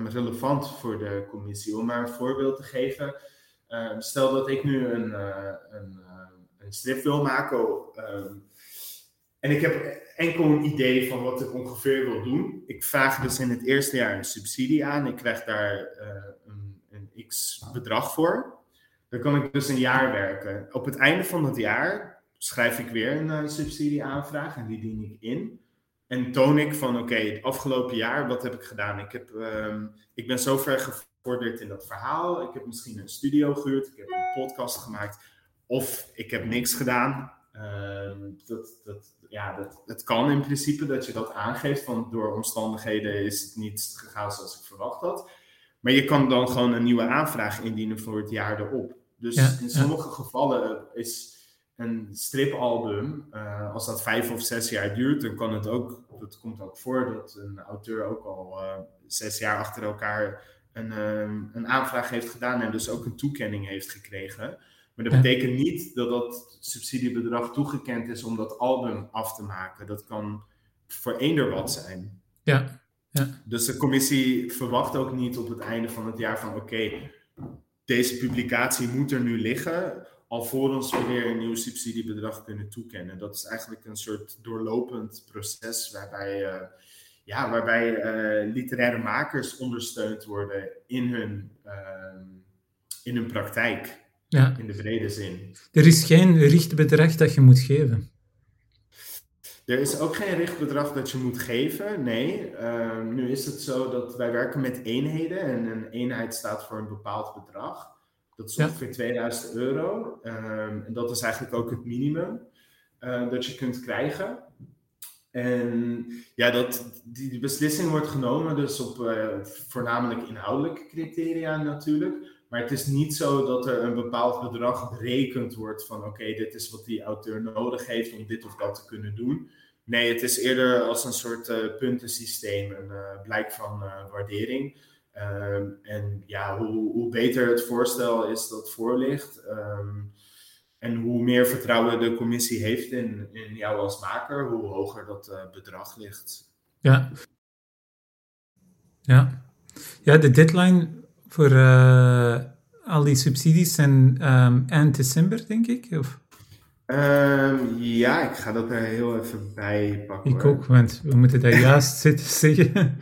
relevant voor de commissie. Om maar een voorbeeld te geven. stel dat ik nu een, uh, een een strip wil maken. Ehm, en ik heb enkel een idee van wat ik ongeveer wil doen. Ik vraag dus in het eerste jaar een subsidie aan. Ik krijg daar eh, een, een x bedrag voor. Dan kan ik dus een jaar werken. Op het einde van het jaar schrijf ik weer een uh, subsidieaanvraag en die dien ik in. En toon ik van oké, het afgelopen jaar, wat heb ik gedaan? Ik, heb, uh, ik ben zo ver gevorderd in dat verhaal. Ik heb misschien een studio gehuurd. Ik heb een podcast gemaakt. Of ik heb niks gedaan. Ehm, dat, dat, ja, dat, het kan in principe dat je dat aangeeft, want door omstandigheden is het niet gegaan zoals ik verwacht had. Maar je kan dan gewoon een nieuwe aanvraag indienen voor het jaar erop. Dus in sommige gevallen is een stripalbum, uh, als dat vijf of zes jaar duurt, dan kan het ook, dat komt ook voor dat een auteur ook al uh, zes jaar achter elkaar een, ehm, een aanvraag heeft gedaan en dus ook een toekenning heeft gekregen. Maar dat betekent niet dat dat subsidiebedrag toegekend is om dat album af te maken. Dat kan voor eender wat zijn. Ja. ja. Dus de commissie verwacht ook niet op het einde van het jaar van oké, deze publicatie moet er nu liggen, alvorens we weer een nieuw subsidiebedrag kunnen toekennen. Dat is eigenlijk een soort doorlopend proces waarbij, uh, ja, waarbij uh, literaire makers ondersteund worden in hun, uh, in hun praktijk. Ja. In de brede zin. Er is geen richtbedrag dat je moet geven. Er is ook geen richtbedrag dat je moet geven, nee. Ehm, nu is het zo dat wij werken met eenheden en een eenheid staat voor een bepaald bedrag. Dat is ongeveer 2000 euro. Ehm, en dat is eigenlijk ook het minimum uh, dat je kunt krijgen. En ja, dat, die, beslissing wordt genomen dus op uh, voornamelijk inhoudelijke criteria natuurlijk. Maar het is niet zo dat er een bepaald bedrag berekend wordt van oké, dit is wat die auteur nodig heeft om dit of dat te kunnen doen. Nee, het is eerder als een soort uh, puntensysteem, een uh, blijk van uh, waardering. Ehm, en ja, hoe, hoe, beter het voorstel is dat voorligt um, en hoe meer vertrouwen de commissie heeft in, in jou als maker, hoe hoger dat bedrag ligt. Ja. Ja. Ja, de deadline voor uh, al die subsidies zijn um, eind december, denk ik? Of? Um, ja, ik ga dat er heel even bij pakken. Ik ook, want we moeten daar juist zitten zeggen.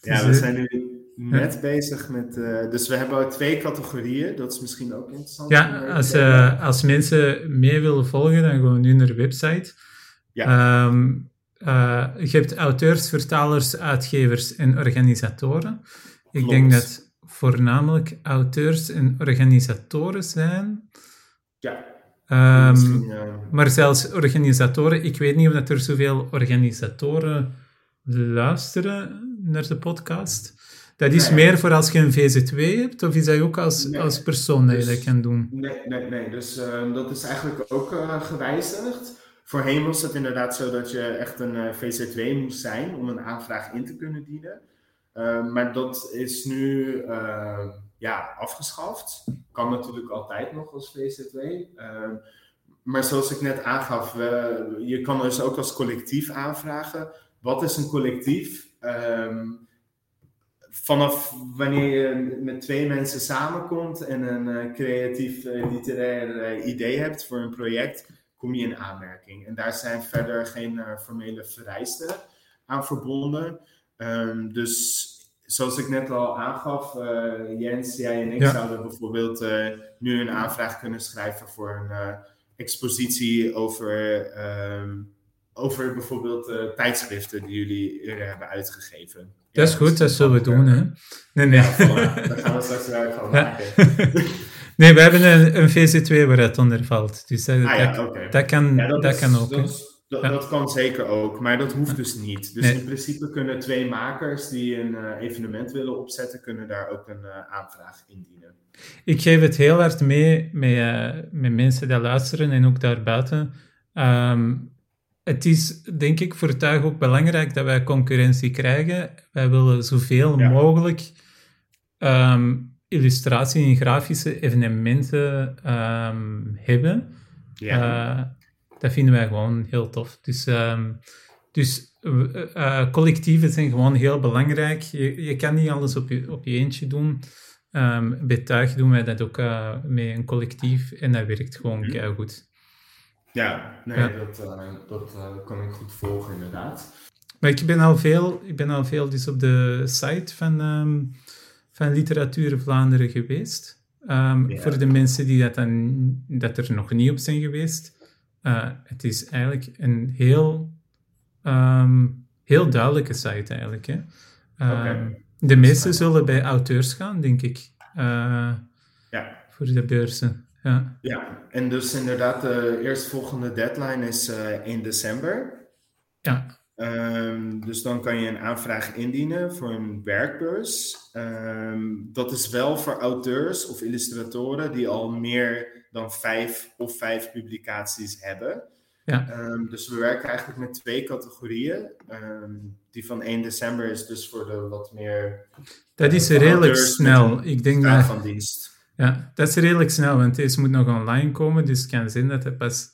ja, we zijn nu net bezig met. Uh, dus we hebben twee categorieën, dat is misschien ook interessant. Ja, als, uh, als mensen mee willen volgen, dan gaan we nu naar de website. Ja. Um, uh, je hebt auteurs, vertalers, uitgevers en organisatoren. Ik denk dat voornamelijk auteurs en organisatoren zijn. Ja. Um, Maar zelfs organisatoren, ik weet niet of dat er zoveel organisatoren luisteren naar de podcast. Dat is meer voor als je een VZW hebt, of is dat ook als, als persoon dat je dus dat kan doen? Nee, nee, nee. Dus uh, dat is eigenlijk ook uh, gewijzigd. Voorheen was het inderdaad zo dat je echt een uh, VZW moest zijn om een aanvraag in te kunnen dienen. Ehm, maar dat is nu ehm, ja, afgeschaft. Kan natuurlijk altijd nog als VZW. Ehm, maar zoals ik net aangaf, je kan dus ook als collectief aanvragen. Wat is een collectief? vanaf wanneer je met twee mensen samenkomt en een uh, creatief uh, literair idee hebt voor een project, kom je in aanmerking. En daar zijn verder geen formele vereisten aan verbonden. Um, dus zoals ik net al aangaf, uh, Jens, jij en ik zouden bijvoorbeeld uh, nu een aanvraag kunnen schrijven voor een uh, expositie over, um, over bijvoorbeeld tijdschriften die jullie eerder hebben uitgegeven. Dat is goed, dat zullen we doen. Hè? Nee, nee. Ja, voilà, daar gaan we straks werk van maken. Nee, we hebben een, een VC2 waar het onder valt. Dus dat, ah, dat, dat, kan, dat, kan ook. Dat, dat, kan zeker ook, maar dat hoeft dus niet. Dus in principe kunnen twee makers die een uh, evenement willen opzetten, kunnen daar ook een uh, aanvraag indienen. Ik geef het heel hard mee met, uh, met mensen die luisteren en ook daarbuiten. Um, het is denk ik voor tuig ook belangrijk dat wij concurrentie krijgen. Wij willen zoveel mogelijk um, illustratie en grafische evenementen um, hebben. Ja dat vinden wij gewoon heel tof. Dus, um, dus uh, collectieven zijn gewoon heel belangrijk. Je, je kan niet alles op je, op je eentje doen. Um, bij Tuig doen wij dat ook uh, met een collectief en dat werkt gewoon mm -hmm. goed. Ja, nee, ja. dat, uh, dat kan ik goed volgen inderdaad. Maar ik ben al veel, ik ben al veel dus op de site van, um, van Literatuur Vlaanderen geweest. Um, ja. Voor de mensen die dat, dan, dat er nog niet op zijn geweest. Uh, het is eigenlijk een heel, um, heel duidelijke site eigenlijk. Hè? Um, De meeste zullen bij auteurs gaan, denk ik. Uh, ja. Voor de beurzen. Ja. ja, en dus inderdaad, de eerstvolgende deadline is uh, eh, 1 december. Ja. Um, dus dan kan je een aanvraag indienen voor een werkbeurs. Um, dat is wel voor auteurs of illustratoren die al meer dan vijf of vijf publicaties hebben. Ja. Um, dus we werken eigenlijk met twee categorieën. Um, die van 1 december is dus voor de wat meer. Dat is uh, redelijk snel. Ik denk dat. Van dienst. Ja, dat is redelijk snel, want deze moet nog online komen. Dus het kan zijn dat het pas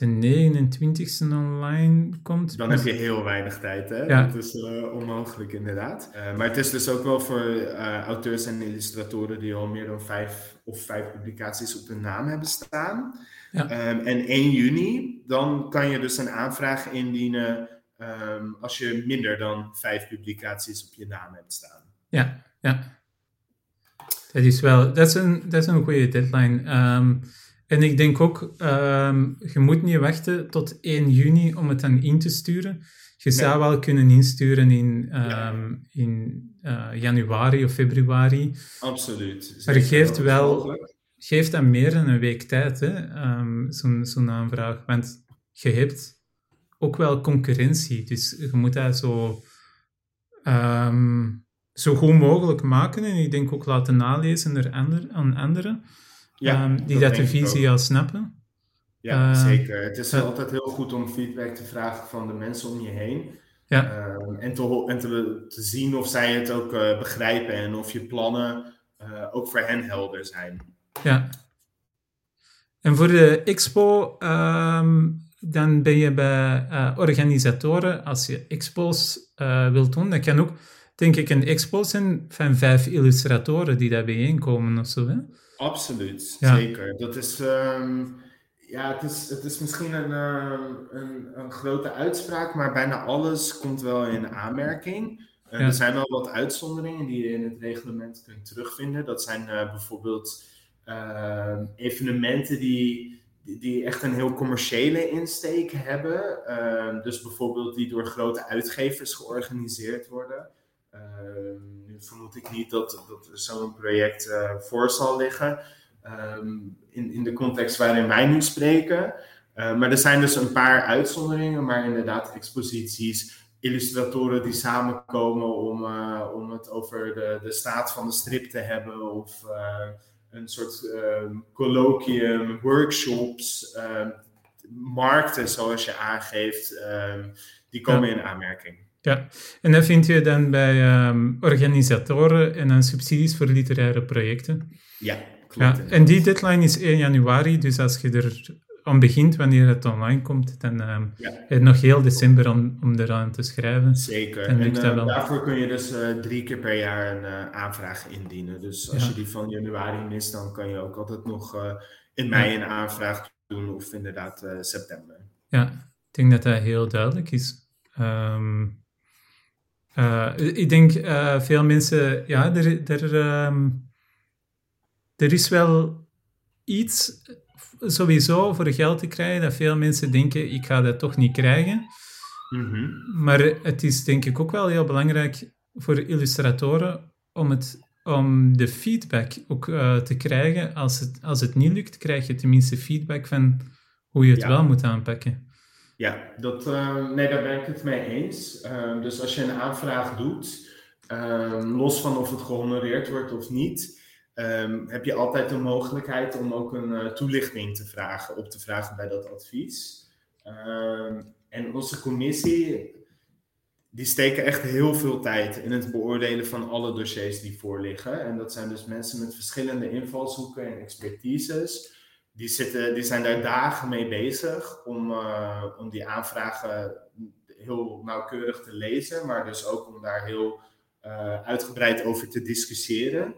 de 29e online komt. Dan heb je heel weinig tijd, hè? Ja. Dat is uh, onmogelijk, inderdaad. Uh, maar het is dus ook wel voor uh, auteurs en illustratoren die al meer dan vijf of vijf publicaties op hun naam hebben staan. Ja. Um, en 1 juni, dan kan je dus een aanvraag indienen um, als je minder dan vijf publicaties op je naam hebt staan. Ja, ja. Dat is wel, dat is een, dat is een goede deadline. Um, en ik denk ook, um, je moet niet wachten tot 1 juni om het dan in te sturen. Je zou wel kunnen insturen in, um, in uh, januari of februari. Absoluut. Maar geeft wel geeft dan meer dan een week tijd, um, zo'n zo'n aanvraag. Want je hebt ook wel concurrentie. Dus je moet dat zo, zo goed mogelijk maken. En ik denk ook laten nalezen er ander, aan anderen ja, um, die dat, de visie al snappen. Ja, uh, zeker. Het is altijd heel goed om feedback te vragen van de mensen om je heen. Ja. Uh, en te, en te, te, zien of zij het ook uh, begrijpen en of je plannen uh, ook voor hen helder zijn. Ja. En voor de expo, um, dan ben je bij organisatoren. Als je expo's wilt doen, dat kan ook, denk ik, een expo zijn van vijf illustratoren die daar bijeenkomen of zo. Hè? Absoluut, zeker. Dat is, um, ja, het is, het is misschien een, uh, een, een, grote uitspraak, maar bijna alles komt wel in aanmerking. Uh, Er zijn wel wat uitzonderingen die je in het reglement kunt terugvinden. Dat zijn uh, bijvoorbeeld ehm, evenementen die, die, echt een heel commerciële insteek hebben. dus bijvoorbeeld die door grote uitgevers georganiseerd worden. Ehm, vermoed ik niet dat, dat zo'n project uh, voor zal liggen. Um, in, in de context waarin wij nu spreken. Uh, maar er zijn dus een paar uitzonderingen, maar inderdaad exposities, illustratoren die samenkomen om, uh, om het over de, de staat van de strip te hebben, of een soort um, colloquium, workshops, markten zoals je aangeeft, die komen ja. in aanmerking. Ja, en dat vind je dan bij um, organisatoren en dan subsidies voor literaire projecten. Ja, klopt. Ja, en die deadline is 1 januari, dus als je er aan begint, wanneer het online komt, dan um, ja. heb je nog heel december om, om eraan te schrijven. Zeker, en uh, daarvoor kun je dus uh, drie keer per jaar een uh, aanvraag indienen. Dus als ja. je die van januari mist, dan kan je ook altijd nog in mei een aanvraag doen of inderdaad september. Ja, ik denk dat dat heel duidelijk is. Um, uh, ik denk uh, veel mensen, ja, er, er, um, er is wel iets sowieso voor geld te krijgen dat veel mensen denken, ik ga dat toch niet krijgen. Mm -hmm. Maar het is denk ik ook wel heel belangrijk voor illustratoren om het om de feedback ook uh, te krijgen. Als het, als het niet lukt, krijg je tenminste feedback van hoe je het wel moet aanpakken. Ja, dat, uh, nee, daar ben ik het mee eens. Uh, dus als je een aanvraag doet, los van of het gehonoreerd wordt of niet, heb je altijd de mogelijkheid om ook een toelichting te vragen, op te vragen bij dat advies. en onze commissie die steken echt heel veel tijd in het beoordelen van alle dossiers die voorliggen. En dat zijn dus mensen met verschillende invalshoeken en expertises. Die, zijn daar dagen mee bezig om, uh, om die aanvragen heel nauwkeurig te lezen, maar dus ook om daar heel uh, uitgebreid over te discussiëren.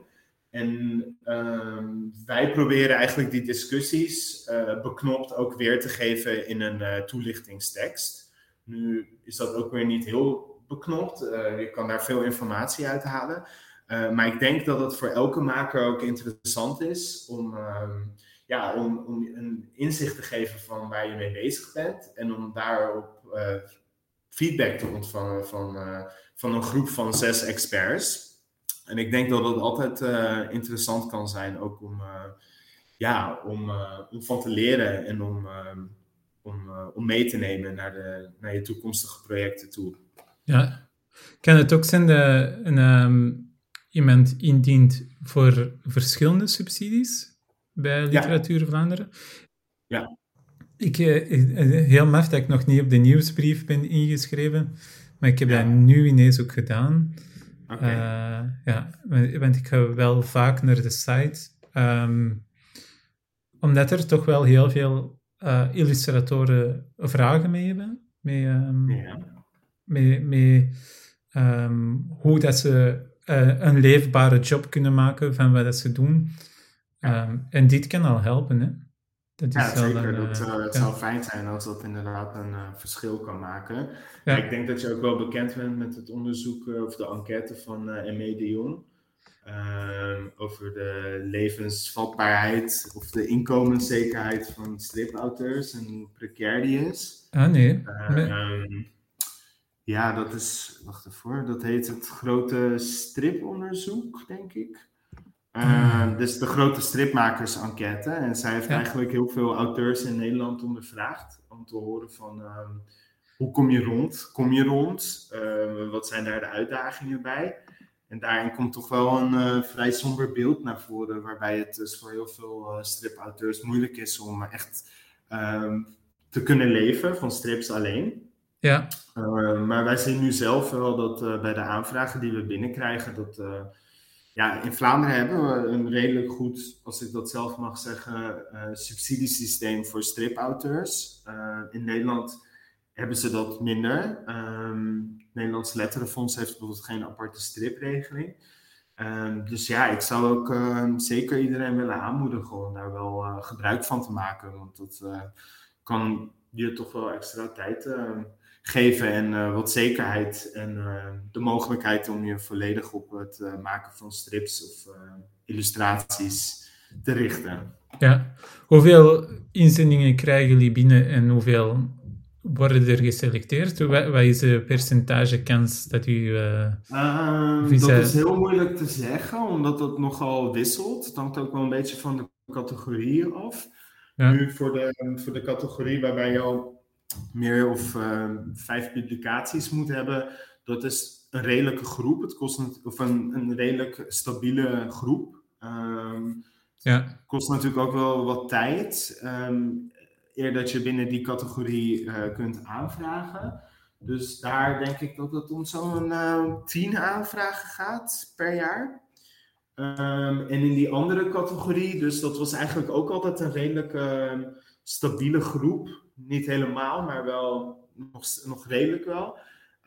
En uh, wij proberen eigenlijk die discussies uh, beknopt ook weer te geven in een toelichtingstekst. Nu is dat ook weer niet heel beknopt. Je kan daar veel informatie uit halen. Maar ik denk dat het voor elke maker ook interessant is om, uh, ja, om, om een inzicht te geven van waar je mee bezig bent. En om daarop eh, feedback te ontvangen van, van een groep van zes experts. En ik denk dat het altijd interessant kan zijn ook om, ja, om, om van te leren en om ehm, om, om mee te nemen naar, de, naar je toekomstige projecten toe. Ja, kan het ook zijn dat um, iemand indient voor verschillende subsidies bij Literatuur ja. Vlaanderen? Ja. Ik, uh, heel maf dat ik nog niet op de nieuwsbrief ben ingeschreven, maar ik heb ja. dat nu ineens ook gedaan. Okay. Uh, ja, want ik ga wel vaak naar de site, um, omdat er toch wel heel veel uh, illustratoren vragen mee hebben. Mee, um, ja. mee, mee um, hoe dat ze uh, een leefbare job kunnen maken van wat dat ze doen. Um, en dit kan al helpen, hè? Dat ja, zeker. Een, dat, uh, het ja. zou fijn zijn als dat inderdaad een verschil kan maken. Ja. Ik denk dat je ook wel bekend bent met het onderzoek of de enquête van uh, M.E. de Jong. Ehm, over de levensvatbaarheid of de inkomenszekerheid van stripauteurs en hoe precair die is. Ah, nee. Uh, ja, dat is, wacht even dat heet het grote striponderzoek, denk ik. Uh, Dus de grote stripmakers-enquête. En zij heeft eigenlijk heel veel auteurs in Nederland ondervraagd om te horen van um, hoe kom je rond? Kom je rond? wat zijn daar de uitdagingen bij? En daarin komt toch wel een uh, vrij somber beeld naar voren, waarbij het dus voor heel veel uh, stripauteurs moeilijk is om echt um, te kunnen leven van strips alleen. Ja. Maar wij zien nu zelf wel dat bij de aanvragen die we binnenkrijgen, dat ja, in Vlaanderen hebben we een redelijk goed, als ik dat zelf mag zeggen, subsidiesysteem voor stripauteurs. in Nederland hebben ze dat minder. Um, Nederlands Letterenfonds heeft bijvoorbeeld geen aparte stripregeling. Um, dus ja, ik zou ook um, zeker iedereen willen aanmoedigen om daar wel uh, gebruik van te maken. Want dat kan je toch wel extra tijd geven en uh, wat zekerheid. En de mogelijkheid om je volledig op het maken van strips of illustraties te richten. Ja, hoeveel inzendingen krijgen jullie binnen en hoeveel worden er geselecteerd? Wat, is de percentage kans dat u... Uh, dat is heel moeilijk te zeggen, omdat het nogal wisselt. Het hangt ook wel een beetje van de categorieën af. Nu voor de, voor de categorie waarbij je al meer of uh, vijf publicaties moet hebben, dat is een redelijke groep. Het kost een, of een, een redelijk stabiele groep. Um, ja. kost natuurlijk ook wel wat tijd. Um, eer dat je binnen die categorie uh, kunt aanvragen. Dus daar denk ik dat het om zo'n uh, tien aanvragen gaat per jaar. Um, en in die andere categorie, dus dat was eigenlijk ook altijd een redelijk uh, stabiele groep. Niet helemaal, maar wel nog, nog redelijk wel.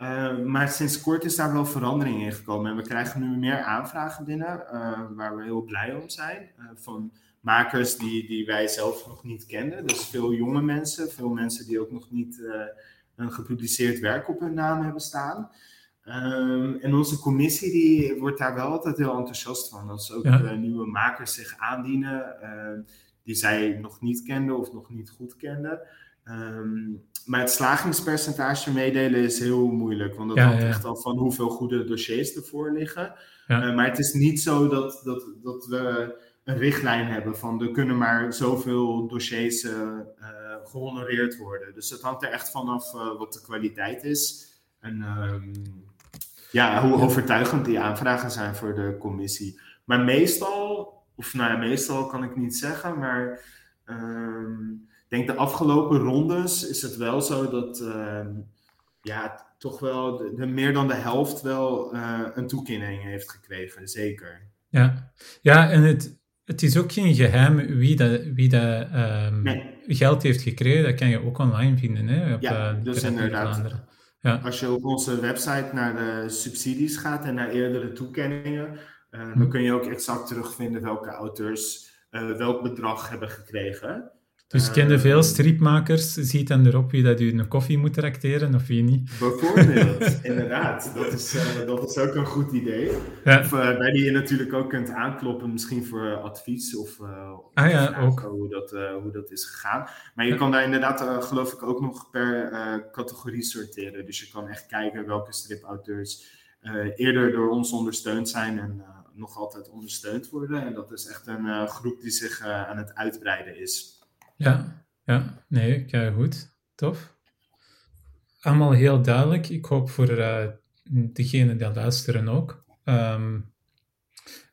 Uh, maar sinds kort is daar wel verandering in gekomen. En we krijgen nu meer aanvragen binnen, uh, waar we heel blij om zijn. Uh, van makers die, die wij zelf nog niet kenden. Dus veel jonge mensen, veel mensen die ook nog niet uh, een gepubliceerd werk op hun naam hebben staan. Um, en onze commissie die wordt daar wel altijd heel enthousiast van. Als ook ja. nieuwe makers zich aandienen uh, die zij nog niet kenden of nog niet goed kenden. Ehm, maar het slagingspercentage meedelen is heel moeilijk, want dat hangt echt af van hoeveel goede dossiers ervoor liggen. Uh, maar het is niet zo dat, dat, dat we een richtlijn hebben van er kunnen maar zoveel dossiers uh, gehonoreerd worden. Dus het hangt er echt vanaf wat de kwaliteit is. En ehm, ja, hoe overtuigend die aanvragen zijn voor de commissie. Maar meestal, of nou ja, meestal kan ik niet zeggen, maar um, ik denk de afgelopen rondes is het wel zo dat uh, ja, toch wel de, meer dan de helft wel uh, een toekenning heeft gekregen, zeker. Ja, ja en het, het is ook geen geheim wie dat, wie dat um, geld heeft gekregen. Dat kan je ook online vinden. Hè, op, ja, uh, dus inderdaad. Ja. Als je op onze website naar de subsidies gaat en naar eerdere toekenningen, dan hm. kun je ook exact terugvinden welke auteurs welk bedrag hebben gekregen. Dus kende veel stripmakers, ziet dan erop wie dat u een koffie moet tracteren of wie niet. Bijvoorbeeld, inderdaad. Dat is, uh, dat is ook een goed idee. Ja. Of uh, bij die je natuurlijk ook kunt aankloppen, misschien voor advies of, uh, ah, ja, ook. Hoe, dat, hoe dat is gegaan. Maar je kan daar inderdaad, geloof ik, ook nog per categorie sorteren. Dus je kan echt kijken welke stripauteurs eerder door ons ondersteund zijn en nog altijd ondersteund worden. En dat is echt een groep die zich aan het uitbreiden is. Ja, ja, nee, kijk goed. Tof. Allemaal heel duidelijk. Ik hoop voor uh, degenen die luisteren ook. Um,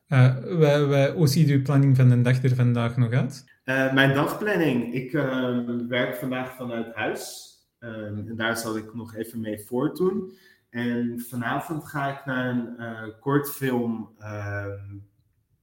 uh, wij, wij, hoe ziet uw planning van de dag er vandaag nog uit? Uh, mijn dagplanning. Ik ehm, werk vandaag vanuit huis. Um, en daar zal ik nog even mee voortdoen. En vanavond ga ik naar een kortfilm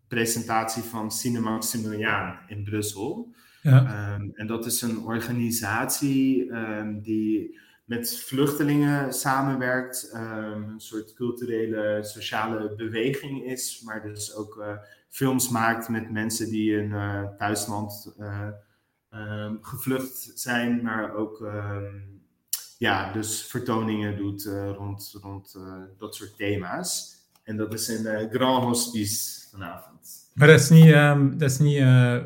presentatie van Cinema Maximiliaan in Brussel. Ja. Ehm, en dat is een organisatie um, die met vluchtelingen samenwerkt, um, een soort culturele, sociale beweging is, maar dus ook uh, films maakt met mensen die in uh, thuisland uh, gevlucht zijn, maar ook ja, dus vertoningen doet rond, rond dat soort thema's. En dat is in Grand Hospice vanavond. Maar dat is niet, um, dat is niet uh,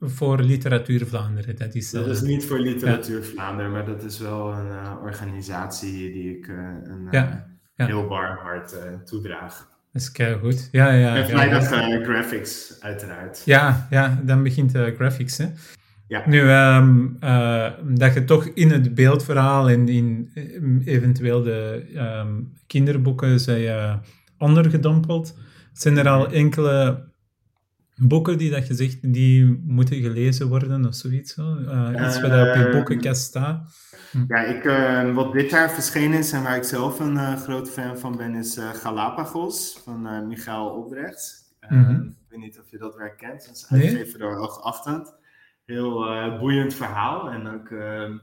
voor Literatuur Vlaanderen. Dat is, uh, dat is niet voor Literatuur ja. Vlaanderen, maar dat is wel een uh, organisatie die ik een ja, ja. heel warm hart toedraag. Dat is goed. Ja, ja, en vrijdag graphics, uiteraard. Ja, ja dan begint graphics. Hè? Ja. Nu, um, dat je toch in het beeldverhaal en in eventueel de um, kinderboeken zij ondergedompeld. Zijn er al enkele boeken die dat je zegt, die moeten gelezen worden of zoiets? Zo? Uh, iets wat op je boekenkast staat? Hm. Ja, ik, uh, wat dit jaar verschenen is en waar ik zelf een uh, grote fan van ben, is Galapagos van Michael Obrecht. Mm -hmm. Ik weet niet of je dat werk kent. Dat is uitgegeven nee? door Afstand. Heel boeiend verhaal en ook ehm,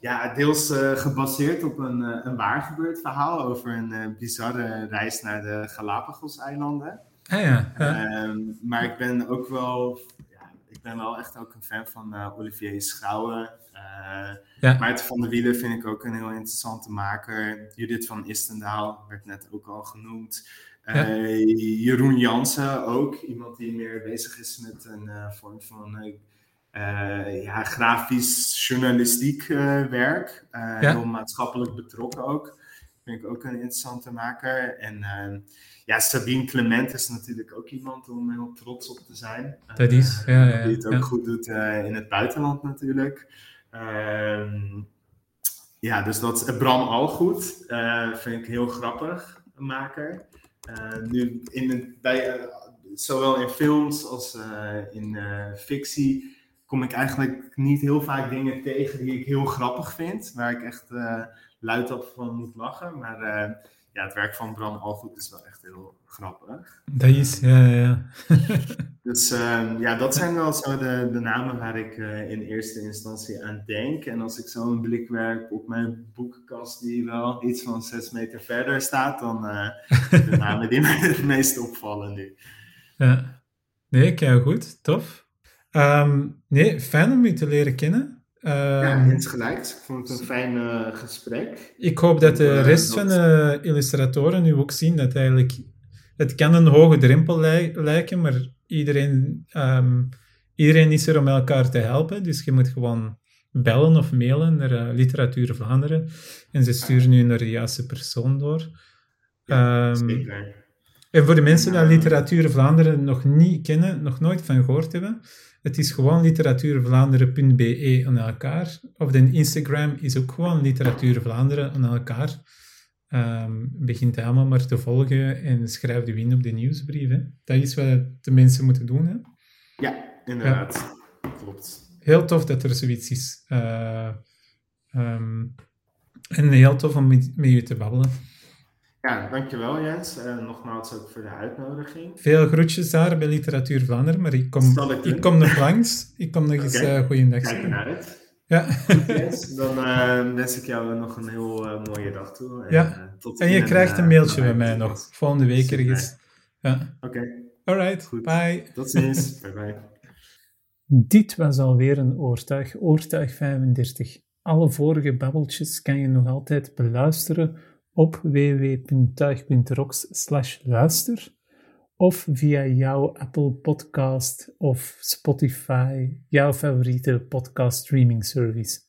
ja, deels gebaseerd op een, een waar gebeurd verhaal over een bizarre reis naar de Galapagos-eilanden. Ah, ja. Ehm, maar ik ben ook wel, ja, ik ben wel echt ook een fan van uh, Olivier Schouwen. Uh, ja. Maarten van der Wielen vind ik ook een heel interessante maker. Judith van Istendaal werd net ook al genoemd. Uh, Jeroen Jansen ook, iemand die meer bezig is met een vorm van ja, grafisch journalistiek werk. Heel maatschappelijk betrokken ook. Vind ik ook een interessante maker. En ehm, ja, Sabine Clement is natuurlijk ook iemand om heel trots op te zijn. Dat is, ja, ja, Die het ook goed doet uh, in het buitenland natuurlijk. Uh, ja, dus dat is Bram Algoed. Uh, vind ik heel grappig, een maker. Uh, nu, in bij, zowel in films als in fictie kom ik eigenlijk niet heel vaak dingen tegen die ik heel grappig vind. Waar ik echt luid op van moet lachen. Maar ja, het werk van Bram Algoed is wel echt heel grappig. Dat is, ja, ja. dus uh, ja, dat zijn wel zo de, de namen waar ik uh, in eerste instantie aan denk. En als ik zo een blik werp op mijn boekenkast, die wel iets van zes meter verder staat, dan uh, de namen die mij het meest opvallen nu. Ja, nee, kijk goed, tof. Um, nee, fijn om je te leren kennen ja, ehm, insgelijks. Ik vond het een fijn uh, gesprek. Ik hoop dat de eh, rest van de illustratoren nu ook zien dat eigenlijk... Het kan een hoge drempel lijken, maar iedereen, um, iedereen is er om elkaar te helpen. Dus je moet gewoon bellen of mailen naar uh, Literatuur Vlaanderen. En ze sturen nu naar de juiste persoon door. Ja, um, en voor de mensen die Literatuur Vlaanderen nog niet kennen, nog nooit van gehoord hebben, het is gewoon literatuurvlaanderen.be aan elkaar. Of de Instagram is ook gewoon Literatuur Vlaanderen aan elkaar. Um, begint helemaal maar te volgen en schrijf de win op de nieuwsbrief. Hè. Dat is wat de mensen moeten doen. Hè. Ja, inderdaad. Klopt. Heel tof dat er zoiets is. Uh, um, en heel tof om met, met je te babbelen. Ja, dankjewel Jens. En nogmaals ook voor de uitnodiging. Veel groetjes daar bij Literatuur Vlaanderen, maar ik kom, ik, kom nog langs. Ik kom nog eens uh, goeiedag. Kijk uit. Ja. Jens, dan uh, wens ik jou nog een heel uh, mooie dag toe. En, ja. Tot en je krijgt een mailtje bij mij nog, volgende week ergens. Ja. Oké. Okay. Alright, Goed. bye. Tot ziens. bye bye. Dit was alweer een oortuig, oortuig 35. Alle vorige babbeltjes kan je nog altijd beluisteren op www.tuig.rocks luister of via jouw Apple Podcast of Spotify, jouw favoriete podcast streaming service.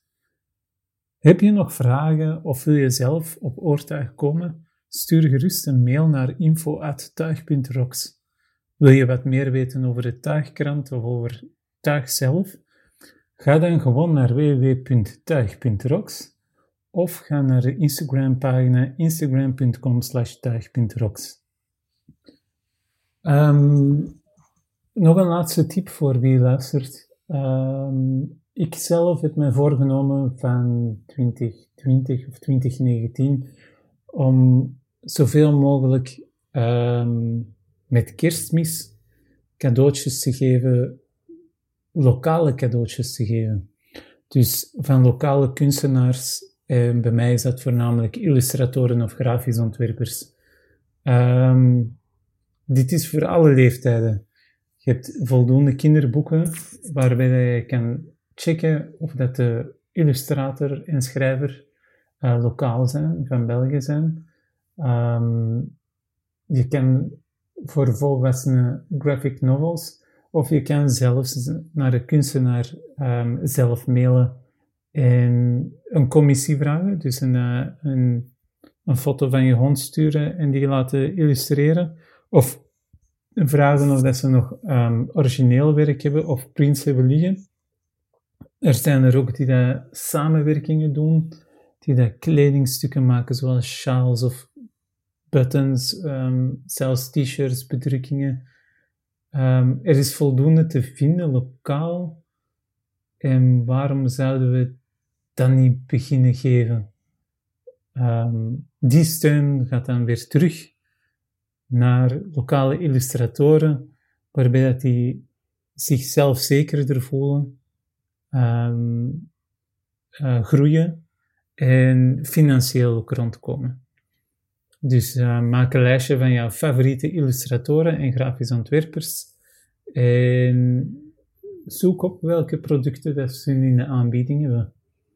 Heb je nog vragen of wil je zelf op oortuig komen? Stuur gerust een mail naar info.tuig.rocks. Wil je wat meer weten over de tuigkrant of over tuig zelf? Ga dan gewoon naar www.tuig.rocks of ga naar de Instagram pagina instagram.com slash. Um, nog een laatste tip voor wie luistert. Um, ik zelf heb mij voorgenomen van 2020 of 2019 om zoveel mogelijk um, met kerstmis cadeautjes te geven, lokale cadeautjes te geven. Dus van lokale kunstenaars en bij mij is dat voornamelijk illustratoren of grafisch ontwerpers. Um, dit is voor alle leeftijden. Je hebt voldoende kinderboeken waarbij je kan checken of dat de illustrator en schrijver uh, lokaal zijn, van België zijn. Um, je kan voor volwassenen graphic novels, of je kan zelfs naar de kunstenaar zelf mailen en een commissie vragen, dus een, uh, een, een foto van je hond sturen en die laten illustreren. Of vragen of dat ze nog um, origineel werk hebben of prints hebben liggen. Er zijn er ook die dat samenwerkingen doen, die dat kledingstukken maken, zoals sjaals of buttons, um, zelfs t-shirts, bedrukkingen. Um, er is voldoende te vinden lokaal. En waarom zouden we dan niet beginnen geven? Um, die steun gaat dan weer terug naar lokale illustratoren, waarbij dat die zichzelf zekerder voelen, um, uh, groeien en financieel ook rondkomen. Dus uh, maak een lijstje van jouw favoriete illustratoren en grafisch ontwerpers en zoek op welke producten dat ze in de aanbieding hebben.